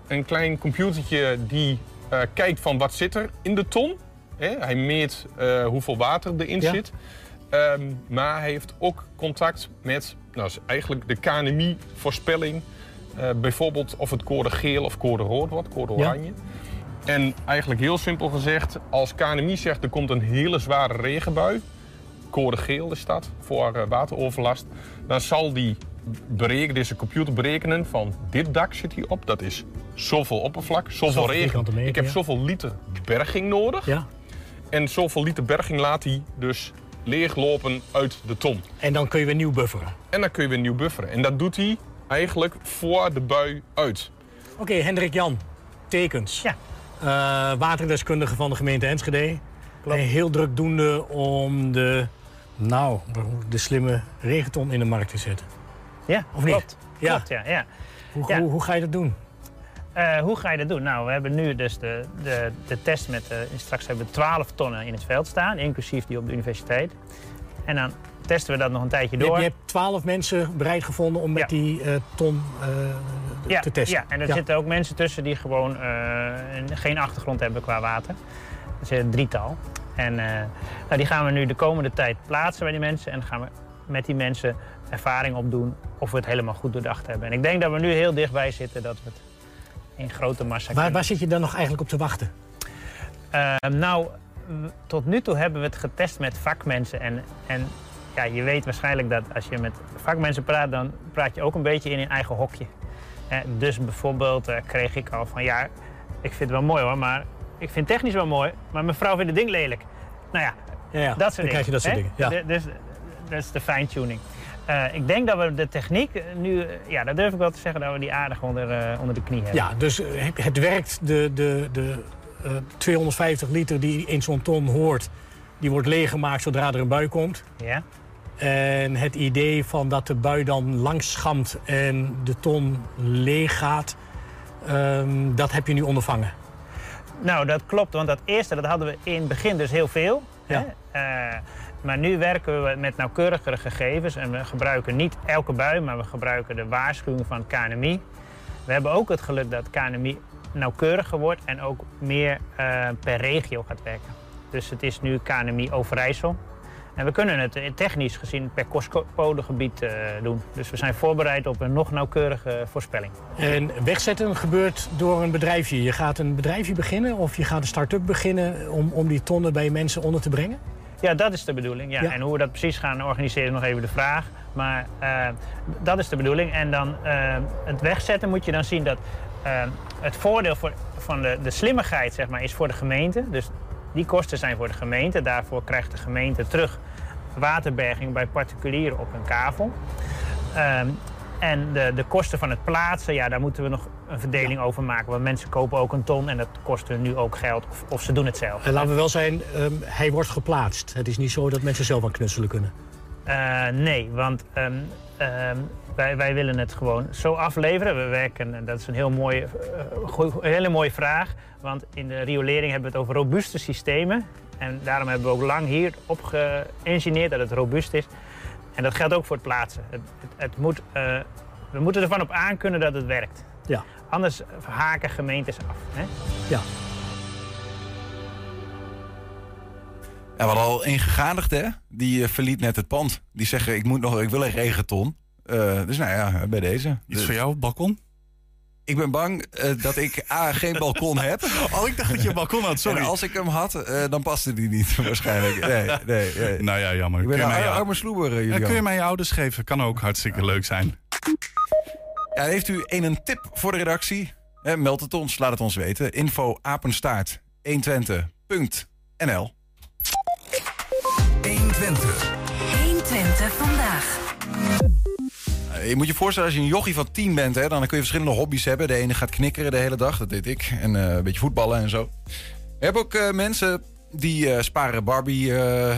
Een klein computertje die uh, kijkt van wat zit er in de ton. Hè? Hij meet hoeveel water erin ja. zit. Um, maar hij heeft ook contact met nou, eigenlijk de KNMI-voorspelling. bijvoorbeeld of het code geel of code rood wordt, code oranje. Ja. En eigenlijk heel simpel gezegd, als KNMI zegt er komt een hele zware regenbui, code geel is dat, voor uh, wateroverlast, dan zal die berekenen, deze computer berekenen van dit dak zit hier op, dat is zoveel oppervlak, zoveel, Zoveel regen. meter, Ik heb ja. zoveel liter berging nodig. Ja. En zoveel liter berging laat hij dus leeglopen uit de ton. En dan kun je weer nieuw bufferen. En dan kun je weer nieuw bufferen. En dat doet hij eigenlijk voor de bui uit. Oké, Hendrik Jan, tekens. Ja. Uh, waterdeskundige van de gemeente Enschede. En heel drukdoende om de, nou, de slimme regenton in de markt te zetten. Ja, Of niet? klopt. Ja. Klopt, ja. ja. Hoe, Ja. hoe, hoe ga je dat doen? Eh, hoe ga je dat doen? Nou, we hebben nu dus de, de, de test met... eh, straks hebben we 12 tonnen in het veld staan, inclusief die op de universiteit. En dan testen we dat nog een tijdje Je, door. je hebt twaalf mensen bereid gevonden om met die eh, ton eh, ja, te testen. Ja, en er zitten ook mensen tussen die gewoon eh, een- geen achtergrond hebben qua water. Dat is een drietal. En nou, die gaan we nu de komende tijd plaatsen bij die mensen. En dan gaan we met die mensen ervaring opdoen of we het helemaal goed doordacht hebben. En ik denk dat we nu heel dichtbij zitten dat we het in grote massa Waar, waar zit je dan nog eigenlijk op te wachten? Eh, nou, tot nu toe hebben we het getest met vakmensen. En, en ja, je weet waarschijnlijk dat als je met vakmensen praat, dan praat je ook een beetje in je eigen hokje. Eh, dus bijvoorbeeld eh, kreeg ik al van ja, ik vind het wel mooi hoor, maar ik vind het technisch wel mooi, maar mijn vrouw vindt het ding lelijk. Nou ja, Ja, ja, dat dan soort dingen. krijg je dat soort hè? dingen, ja. De- Dus dat is de fine-tuning. Eh, ik denk dat we de techniek nu, eh, ja, dat durf ik wel te zeggen, dat we die aardig onder, eh, onder de knie hebben. Ja, dus het, werkt. De, de, de eh, 250 liter die in zo'n ton hoort, die wordt leeggemaakt zodra er een bui komt. Ja. En het idee van dat de bui dan langs schamt en de ton leeg gaat, ehm, dat heb je nu ondervangen. Nou, dat klopt, want dat eerste dat hadden we in het begin dus heel veel. Ja. Hè? Eh, maar nu werken we met nauwkeurigere gegevens en we gebruiken niet elke bui, maar we gebruiken de waarschuwingen van het KNMI. We hebben ook het geluk dat KNMI nauwkeuriger wordt en ook meer eh, per regio gaat werken. Dus het is nu KNMI Overijssel. En we kunnen het eh, technisch gezien per kostcodegebied uh, doen. Dus we zijn voorbereid op een nog nauwkeurige voorspelling. En wegzetten gebeurt door een bedrijfje. Je gaat een bedrijfje beginnen of je gaat een start-up beginnen om, om die tonnen bij mensen onder te brengen? Ja, dat is de bedoeling. Ja. En hoe we dat precies gaan organiseren is nog even de vraag. Maar uh, dat is de bedoeling. En dan uh, het wegzetten moet je dan zien dat het voordeel voor, van de, de slimmigheid zeg maar, is voor de gemeente. Dus die kosten zijn voor de gemeente. Daarvoor krijgt de gemeente terug waterberging bij particulieren op een kavel. Um, en de, de kosten van het plaatsen, ja, daar moeten we nog een verdeling over maken. Want mensen kopen ook een ton en dat kost hun nu ook geld. Of, of ze doen het zelf. En laten we wel zijn, um, hij wordt geplaatst. Het is niet zo dat mensen zelf aan knutselen kunnen. Uh, nee, want um, wij, wij willen het gewoon zo afleveren. We werken, en dat is een heel mooie, uh, hele mooie vraag. Want in de riolering hebben we het over robuuste systemen. En daarom hebben we ook lang hier op geïngineerd dat het robuust is. En dat geldt ook voor het plaatsen. Het, het, het moet, uh, we moeten ervan op aankunnen dat het werkt. Ja. Anders haken gemeentes af. Hè? Ja. Ja, we hadden al een gegadigde, die uh, verliet net het pand. Die zeggen, ik, moet nog, ik wil een regenton. Uh, dus nou ja, bij deze. Iets dus, voor jou, balkon? Ik ben bang uh, dat ik A, geen balkon heb. Oh, ik dacht dat je een balkon had, sorry. En als ik hem had, uh, dan paste die niet waarschijnlijk. Nee, nee, nee. Nou ja, jammer. Ik ben kun een ar arme sloeber, uh, ja, Kun je mij je ouders geven? Kan ook hartstikke leuk zijn. Ja, heeft u een, een tip voor de redactie? Eh, meld het ons, laat het ons weten. Info apenstaart 120.nl 120. 120 vandaag. Je moet je voorstellen, als je een jochie van 10 bent, hè, dan kun je verschillende hobby's hebben. De ene gaat knikkeren de hele dag, dat deed ik. En uh, een beetje voetballen en zo. Je hebt ook uh, mensen die uh, sparen Barbie,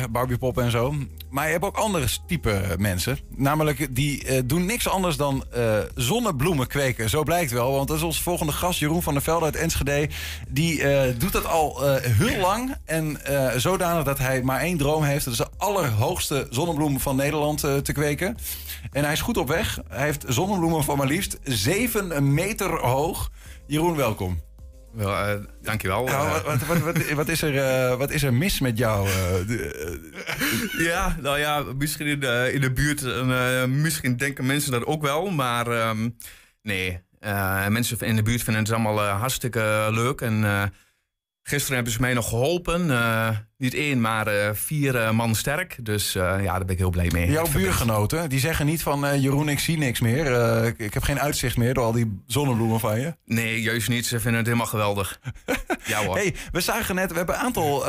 Barbiepoppen en zo. Maar je hebt ook andere type mensen. Namelijk, die doen niks anders dan zonnebloemen kweken. Zo blijkt wel, want dat is ons volgende gast, Jeroen van der Velde uit Enschede. Die doet dat al heel lang. En zodanig dat hij maar één droom heeft. Dat is de allerhoogste zonnebloem van Nederland te kweken. En hij is goed op weg. Hij heeft zonnebloemen van maar liefst 7 meter hoog. Jeroen, welkom. Wel, uh, dankjewel. Nou, wat, wat, wat, wat, is er, uh, wat is er mis met jou? Uh, ja, nou ja, misschien in de, in de buurt. misschien denken mensen dat ook wel. Maar um, nee, mensen in de buurt vinden het allemaal hartstikke leuk. En Gisteren hebben ze mij nog geholpen. Uh, niet één, maar uh, vier uh, man sterk. Dus ja, daar ben ik heel blij mee. Jouw buurgenoten, die zeggen niet van... Jeroen, ik zie niks meer. Ik, ik, heb geen uitzicht meer door al die zonnebloemen van je. Nee, juist niet. Ze vinden het helemaal geweldig. ja hoor. Hey, we zagen net, we hebben een aantal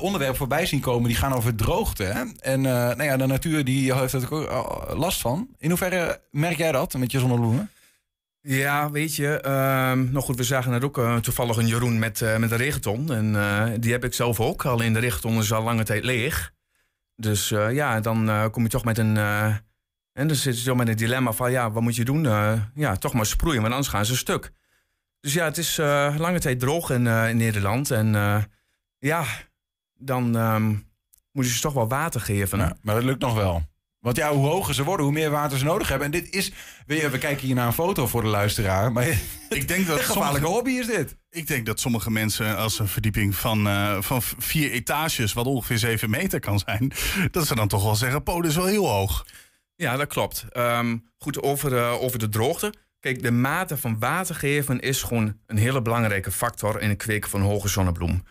onderwerpen voorbij zien komen... die gaan over droogte. Hè? En nou ja, de natuur die heeft er ook last van. In hoeverre merk jij dat met je zonnebloemen? Ja, weet je, uh, nou goed, we zagen net ook uh, toevallig een Jeroen met, uh, met een regenton. En uh, die heb ik zelf ook, alleen de regenton is al lange tijd leeg. Dus ja, dan kom je toch met een... en dan zit je toch met een dilemma van, ja, wat moet je doen? ja, toch maar sproeien, want anders gaan ze stuk. Dus ja, het is lange tijd droog in, in Nederland. En ja, dan um, moet je ze toch wel water geven. Maar dat lukt nog wel. Want ja, hoe hoger ze worden, hoe meer water ze nodig hebben. En dit is, we, we kijken hier naar een foto voor de luisteraar. Maar ik denk dat een gevaarlijke hobby is dit. Ik denk dat sommige mensen als een verdieping van, uh, van vier etages, wat ongeveer zeven meter kan zijn, dat ze dan toch wel zeggen, po, dat is wel heel hoog. Ja, dat klopt. Um, goed, over, uh, over de droogte. Kijk, de mate van water geven is gewoon een hele belangrijke factor in het kweken van hoge zonnebloem.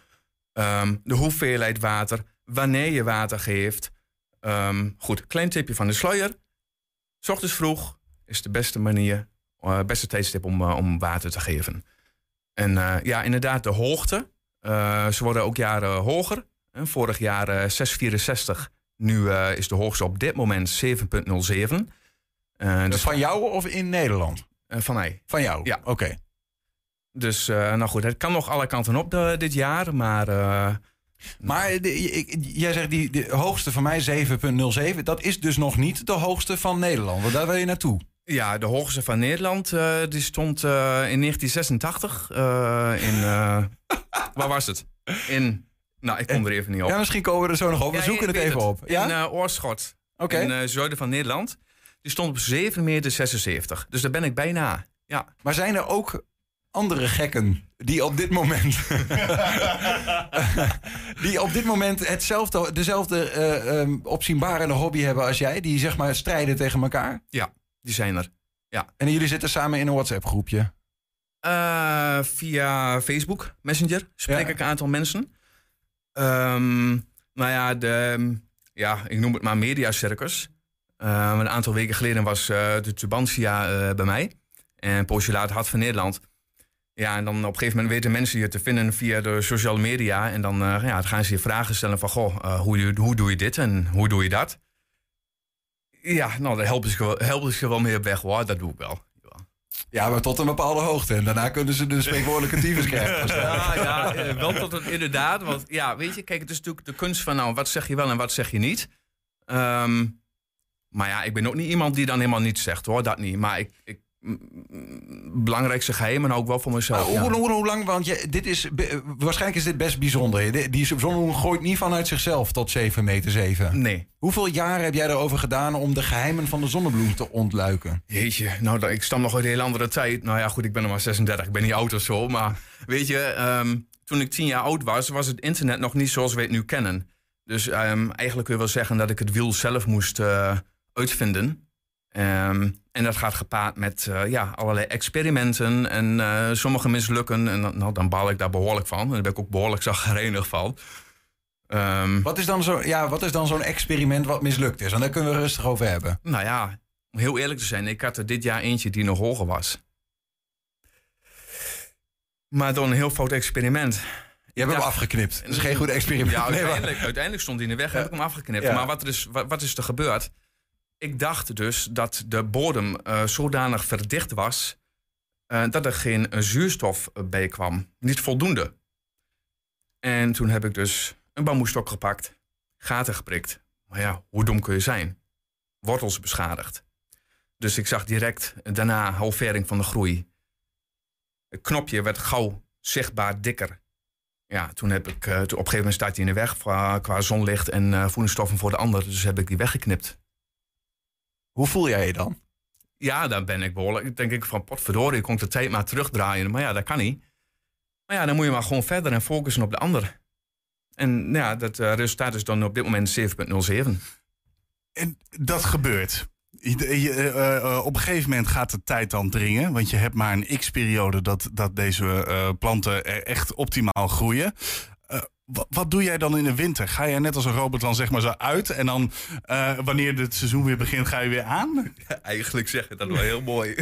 Um, de hoeveelheid water, wanneer je water geeft. Um, goed, klein tipje van de sluier. S ochtends vroeg is de beste manier, uh, beste tijdstip om, uh, om water te geven. En uh, ja, inderdaad, de hoogte. ze worden ook jaren hoger. vorig jaar 6,64. Nu is de hoogste op dit moment 7,07. dus van jou of in Nederland? van mij. Van jou? Ja. Oké. Okay. Dus nou goed, het kan nog alle kanten op de, dit jaar, maar maar de, jij zegt die de hoogste van mij 7,07. Dat is dus nog niet de hoogste van Nederland. Want daar wil je naartoe. Ja, de hoogste van Nederland uh, die stond uh, in 1986 uh, in. waar was het? In. Nou, ik kom er even niet op. Ja, misschien komen we er zo nog op. We ja, zoeken het even het. op. Ja? In Oorschot. Okay. In het zuiden van Nederland. Die stond op 7,76 meter. Dus daar ben ik bijna. Ja. Maar zijn er ook andere gekken die op dit moment. die op dit moment hetzelfde, dezelfde uh, um, opzienbarende hobby hebben als jij, die zeg maar strijden tegen elkaar? Ja, die zijn er. Ja. En jullie zitten samen in een WhatsApp-groepje? Uh, via Facebook Messenger spreek ja. ik een aantal mensen. Um, nou ja, de, ja, ik noem het maar mediacircus. Uh, een aantal weken geleden was uh, de Tubantia bij mij. En later Hart van Nederland. Ja, en dan op een gegeven moment weten mensen je te vinden via de sociale media. En dan, uh, ja, gaan ze je vragen stellen van, goh, uh, hoe, hoe doe je dit en hoe doe je dat? Ja, nou, daar helpen ze, helpen ze wel mee op weg hoor, dat doe ik wel. Ja, maar tot een bepaalde hoogte. En daarna kunnen ze de spreekwoordelijke tyfus krijgen. Ja, ja, eh, wel tot het inderdaad. Want ja, weet je, kijk, het is natuurlijk de kunst van, nou, wat zeg je wel en wat zeg je niet. Um, maar ja, ik ben ook niet iemand die dan helemaal niets zegt hoor, dat niet. Maar ik, ik belangrijkste geheim en ook wel voor mezelf. hoe, hoe, hoe, lang? Want je, dit is, waarschijnlijk is dit best bijzonder. Die zonnebloem gooit niet vanuit zichzelf tot 7 meter 7. Nee. Hoeveel jaren heb jij erover gedaan om de geheimen van de zonnebloem te ontluiken? Jeetje, nou, ik stam nog uit een hele andere tijd. Nou ja, goed, ik ben nog maar 36. Ik ben niet oud of zo. Maar weet je, um, toen ik 10 jaar oud was, was het internet nog niet zoals we het nu kennen. Dus um, eigenlijk kun je wel zeggen dat ik het wiel zelf moest uh, uitvinden. Um, en dat gaat gepaard met uh, ja, allerlei experimenten en uh, sommige mislukken. En nou, dan baal ik daar behoorlijk van. En daar ben ik ook behoorlijk zagrijnig van. Um, wat is dan zo, ja, wat is dan zo'n experiment wat mislukt is? En daar kunnen we rustig over hebben. Nou ja, om heel eerlijk te zijn, ik had er dit jaar eentje die nog hoger was. Maar door een heel fout experiment. Je hebt hem afgeknipt. Dat is geen goed experiment. Ja, uiteindelijk, uiteindelijk stond hij in de weg, ja. heb ik hem afgeknipt. Ja. Maar wat, er is, wat, wat is er gebeurd? Ik dacht dus dat de bodem uh, zodanig verdicht was uh, dat er geen zuurstof bij kwam. Niet voldoende. En toen heb ik dus een bamboestok gepakt, gaten geprikt. Maar ja, hoe dom kun je zijn? Wortels beschadigd. Dus ik zag direct daarna halvering van de groei. Het knopje werd gauw zichtbaar dikker. Ja, toen heb ik, op een gegeven moment staat hij in de weg qua, zonlicht en voedingsstoffen voor de ander. Dus heb ik die weggeknipt. Hoe voel jij je dan? Ja, dan ben ik behoorlijk. denk ik van potverdorie, ik kon de tijd maar terugdraaien. Maar ja, dat kan niet. Maar ja, dan moet je maar gewoon verder en focussen op de ander. En ja, dat uh, resultaat is dan op dit moment 7,07. En dat gebeurt. Je, je, uh, op een gegeven moment gaat de tijd dan dringen. Want je hebt maar een x-periode dat, dat deze uh, planten er echt optimaal groeien. Wat, doe jij dan in de winter? Ga jij net als een robot dan zeg maar zo uit en dan uh, wanneer het seizoen weer begint, ga je weer aan? Ja, eigenlijk zeg je dat wel heel mooi.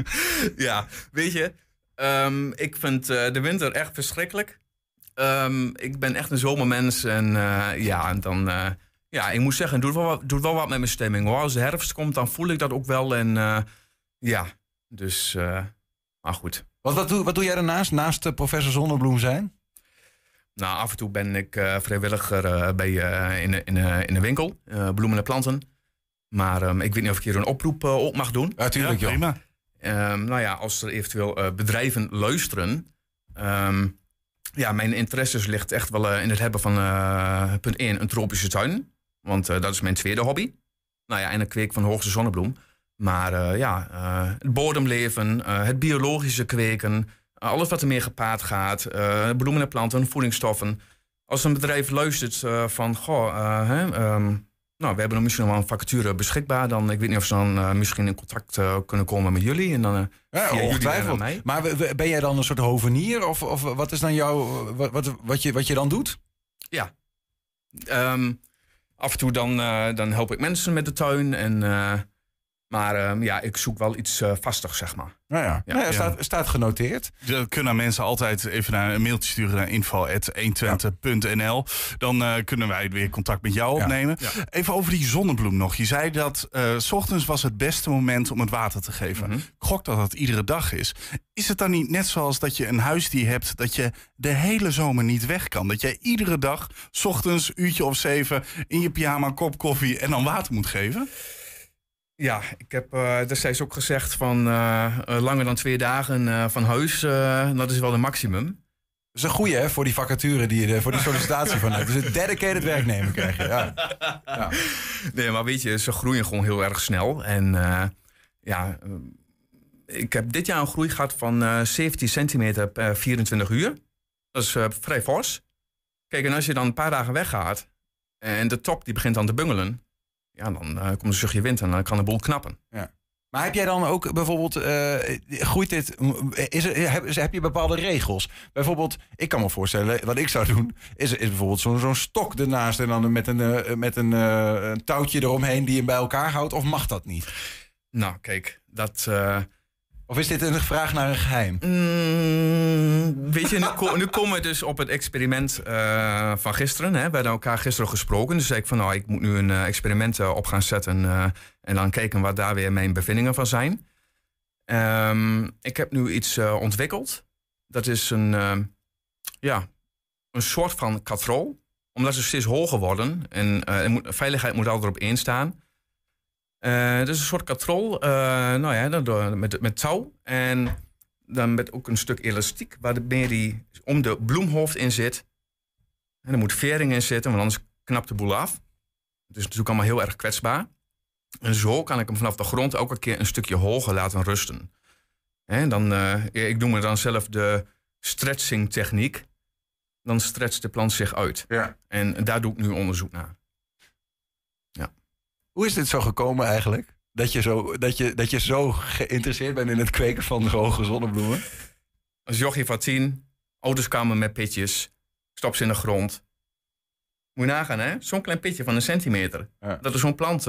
ja, weet je, um, ik vind uh, de winter echt verschrikkelijk. Um, ik ben echt een zomermens en uh, ja, dan, ja, ik moet zeggen, het doet wel, wat, doet wel wat met mijn stemming hoor. Als de herfst komt, dan voel ik dat ook wel en ja, dus, maar goed. Wat, wat, doe, wat doe jij daarnaast, naast professor Zonnebloem zijn? Nou, af en toe ben ik uh, vrijwilliger uh, bij, uh, in, in, in de winkel, bloemen en planten. Maar um, ik weet niet of ik hier een oproep op mag doen. Natuurlijk, ja, prima. Um, nou ja, als er eventueel bedrijven luisteren. Um, ja, mijn interesses ligt echt wel in het hebben van punt 1, een tropische tuin. Want dat is mijn tweede hobby. Nou ja, en een kweek van hoogste zonnebloem. Maar ja, het bodemleven, het biologische kweken, alles wat ermee gepaard gaat, uh, bloemen en planten, voedingsstoffen. Als een bedrijf luistert uh, van, goh, hè, um, nou, we hebben misschien nog wel een vacature beschikbaar. Dan, ik weet niet of ze dan misschien in contact kunnen komen met jullie. En dan, ja, ongetwijfeld. Maar ben jij dan een soort hovenier? Of, of wat is dan jouw, wat, wat, wat, je, wat je dan doet? Ja. Um, af en toe dan, dan help ik mensen met de tuin en... Maar um, ja, ik zoek wel iets uh, vastig, zeg maar. Nou ja, ja. Nou ja staat, staat, genoteerd. Dan kunnen mensen altijd even naar een mailtje sturen naar info.120.nl. Dan uh, kunnen wij weer contact met jou opnemen. Ja. Even over die zonnebloem nog. Je zei dat uh, s ochtends was het beste moment om het water te geven. Mm -hmm. Ik gok dat dat iedere dag is. Is het dan niet net zoals dat je een huisdier hebt... dat je de hele zomer niet weg kan? Dat jij iedere dag, s ochtends, uurtje of zeven... in je pyjama, kop koffie en dan water moet geven? Ja, ik heb uh, destijds ook gezegd van uh, langer dan twee dagen uh, van huis, dat is wel de maximum. Dat is een goeie hè, voor die vacature, die je, voor die sollicitatie van hebt. Dus een dedicated werknemer krijg je. Ja. ja. Nee, maar weet je, ze groeien gewoon heel erg snel. En ja, ik heb dit jaar een groei gehad van eh 17 centimeter per 24 uur. Dat is eh, vrij fors. Kijk, en als je dan een paar dagen weggaat en de top die begint dan te bungelen, ja, dan eh, komt een zuchtje wind en dan kan de boel knappen. Ja. Maar heb jij dan ook bijvoorbeeld, eh, groeit dit, is er, heb, heb je bepaalde regels? Bijvoorbeeld, ik kan me voorstellen, wat ik zou doen, is, is bijvoorbeeld zo'n zo'n stok ernaast en dan met, een, eh, met een, een touwtje eromheen die hem bij elkaar houdt, of mag dat niet? Nou, kijk, dat. Of is dit een vraag naar een geheim? Mm, weet je, nu, ko- komen we dus op het experiment eh, van gisteren. Hè. We hadden elkaar gisteren gesproken. Dus zei ik van, nou, ik moet nu een eh, experiment eh, op gaan zetten. en dan kijken wat daar weer mijn bevindingen van zijn. Ehm, ik heb nu iets ontwikkeld. Dat is een, ja, een soort van katrol. Omdat ze steeds hoger worden. En veiligheid moet altijd op één Eh, dus een soort katrol, eh, nou ja, dan met, met touw. En dan met ook een stuk elastiek waarmee die om de bloemhoofd in zit. En er moet vering in zitten, want anders knapt de boel af. Het is natuurlijk allemaal heel erg kwetsbaar. En zo kan ik hem vanaf de grond elke keer een stukje hoger laten rusten. En dan, eh, ik noem het dan zelf de stretching techniek. Dan stretcht de plant zich uit. Ja. En daar doe ik nu onderzoek naar. Hoe is dit zo gekomen eigenlijk? Dat je zo, dat je, dat je zo geïnteresseerd bent in het kweken van hoge zonnebloemen? Als jochie van tien, ouders kwamen met pitjes, stop ze in de grond. Moet je nagaan, hè? Zo'n klein pitje van een centimeter. Dat er zo'n plant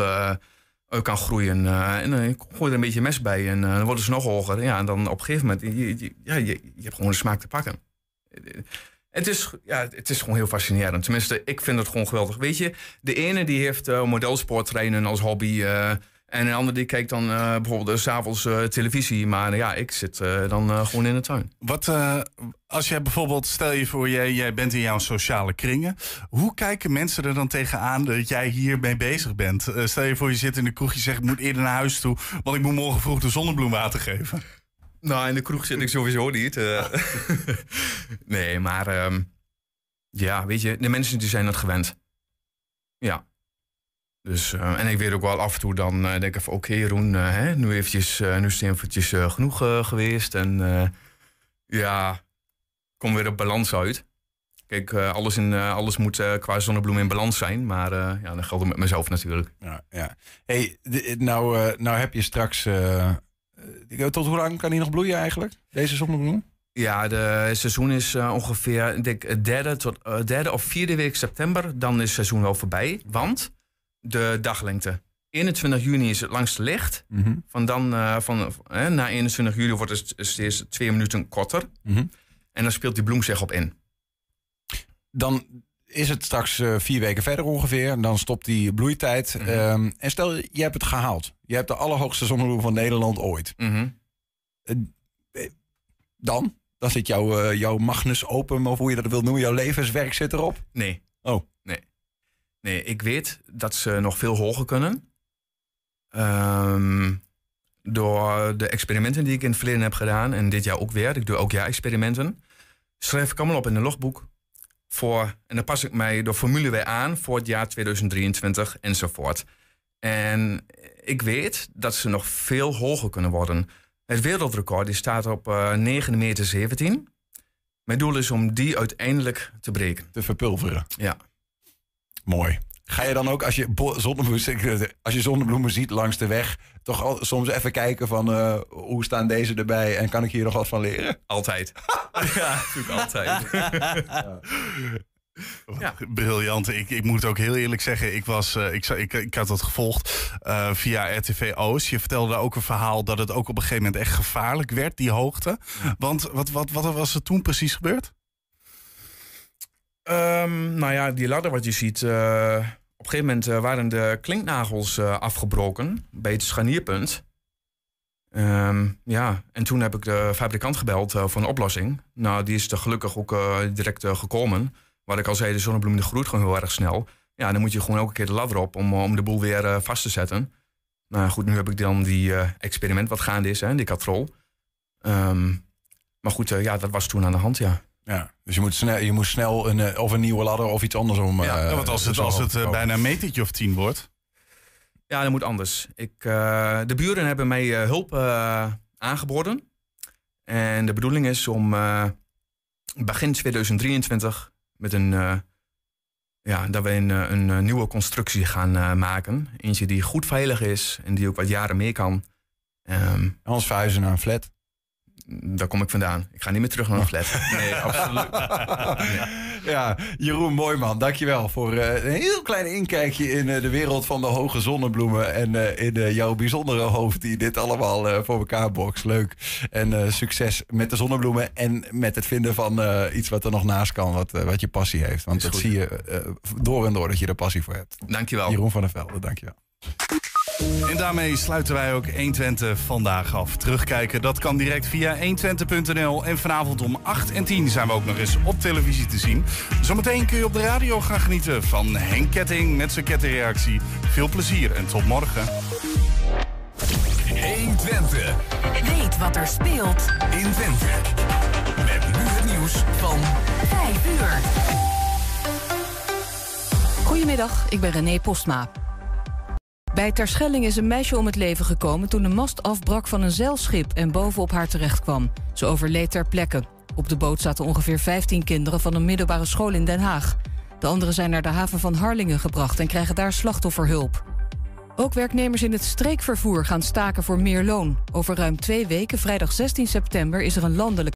uit kan groeien. eh, en dan gooi je er een beetje mes bij en dan worden ze nog hoger. Ja, en dan op een gegeven moment, je, je, ja, je, je hebt gewoon de smaak te pakken. Het is, ja, het is gewoon heel fascinerend. Tenminste, ik vind het gewoon geweldig. Weet je, de ene die heeft eh modelsporttrainen als hobby. eh, en een ander die kijkt dan eh, bijvoorbeeld s'avonds televisie. Maar ja, ik zit dan gewoon in de tuin. Wat, als jij bijvoorbeeld, stel je voor, jij, jij bent in jouw sociale kringen. Hoe kijken mensen er dan tegenaan dat jij hiermee bezig bent? Stel je voor, je zit in de kroeg, je zegt ik moet eerder naar huis toe, want ik moet morgen vroeg de zonnebloemwater geven. Nou, in de kroeg zit ik sowieso niet. eh. nee, maar ehm, ja, weet je, de mensen die zijn het gewend. Ja. Dus, eh, en ik weet ook wel af en toe dan eh, denk ik van oké Jeroen, eh, hè, nu, eventjes, nu is het eventjes genoeg geweest. En ja, kom weer op balans uit. Kijk, alles, in, alles moet qua zonnebloem in balans zijn. Maar ja, dat geldt met mezelf natuurlijk. Ja, ja. Hey, nou, nou heb je straks. Eh, tot hoe lang kan hij nog bloeien eigenlijk? Deze zonnebloem? Ja, de seizoen is eh, ongeveer denk, derde, tot, eh, derde of vierde week september. Dan is het seizoen wel voorbij. Want de daglengte. 21 juni is het langste licht. Mhm. Van dan, van, eh, na 21 juli wordt het steeds twee minuten korter. Mhm. En dan speelt die bloem zich op in. Dan is het straks eh, vier weken verder ongeveer. En dan stopt die bloeitijd. Mhm. Ehm, en stel, je hebt het gehaald. Je hebt de allerhoogste zonnebloem van Nederland ooit. Mhm. Eh, eh, dan? Dan zit jouw, jouw Magnus Open, of hoe je dat wil noemen. Jouw levenswerk zit erop. Nee. Oh. Nee. Nee, ik weet dat ze nog veel hoger kunnen. Ehm, door de experimenten die ik in het verleden heb gedaan. En dit jaar ook weer. Ik doe ook jaar experimenten. Schrijf ik allemaal op in een logboek. Voor, en dan pas ik mij de formule weer aan voor het jaar 2023 enzovoort. En ik weet dat ze nog veel hoger kunnen worden. Het wereldrecord die staat op eh 9 meter 17. Mijn doel is om die uiteindelijk te breken. Te verpulveren. Ja. Mooi. Ga je dan ook, als je, zonnebloemen, als je zonnebloemen ziet langs de weg... toch al, soms even kijken van eh, hoe staan deze erbij... en kan ik hier nog wat van leren? Altijd. ja, natuurlijk altijd. Ja. Briljant. Ik, ik moet ook heel eerlijk zeggen, ik, was, eh, ik, ik, ik had dat gevolgd eh, via RTV Oost. Je vertelde ook een verhaal dat het ook op een gegeven moment echt gevaarlijk werd, die hoogte. Want wat, wat, wat was er toen precies gebeurd? Ehm, nou ja, die ladder wat je ziet. eh, op een gegeven moment eh, waren de klinknagels eh, afgebroken bij het scharnierpunt. Ehm, ja, en toen heb ik de fabrikant gebeld eh, voor een oplossing. Nou, die is er gelukkig ook direct gekomen. Wat ik al zei, de zonnebloem groeit gewoon heel erg snel. Ja, dan moet je gewoon elke keer de ladder op om, om de boel weer vast te zetten. Nou goed, nu heb ik dan die experiment wat gaande is, hè, die katrol. Ehm, maar goed, ja, dat was toen aan de hand, ja. Ja, dus je moet snel, je moet snel een, eh, of een nieuwe ladder of iets anders om... Ja, eh, want als het, als het eh, bijna een metertje of tien wordt. Ja, dat moet anders. Ik, eh, de buren hebben mij eh, hulp eh, aangeboden. En de bedoeling is om eh, begin 2023 met een, eh, ja, dat we een, een, nieuwe constructie gaan maken. Eentje die goed veilig is en die ook wat jaren mee kan. Ehm, Anders verhuizen naar een flat. Daar kom ik vandaan. Ik ga niet meer terug naar een flat. Nee, absoluut. Ja, Jeroen Mooiman, dankjewel voor eh, een heel klein inkijkje in eh, de wereld van de hoge zonnebloemen. En eh, in jouw bijzondere hoofd die dit allemaal voor elkaar bokst. Leuk. En succes met de zonnebloemen en met het vinden van iets wat er nog naast kan, wat, wat je passie heeft. Want dat zie je door en door dat je er passie voor hebt. Dankjewel. Jeroen van der Velde, dankjewel. En daarmee sluiten wij ook 120 vandaag af. Terugkijken, dat kan direct via 120.nl. En vanavond om 8 en 10 zijn we ook nog eens op televisie te zien. Zometeen kun je op de radio gaan genieten van Henk Ketting met zijn kettingreactie. Veel plezier en tot morgen. 120. Weet wat er speelt in Twente. Met nu het nieuws van 5 uur. Goedemiddag, ik ben René Postma. Bij Terschelling is een meisje om het leven gekomen toen de mast afbrak van een zeilschip en bovenop haar terecht kwam. Ze overleed ter plekke. Op de boot zaten ongeveer 15 kinderen van een middelbare school in Den Haag. De anderen zijn naar de haven van Harlingen gebracht en krijgen daar slachtofferhulp. Ook werknemers in het streekvervoer gaan staken voor meer loon. Over ruim twee weken, vrijdag 16 september, is er een landelijk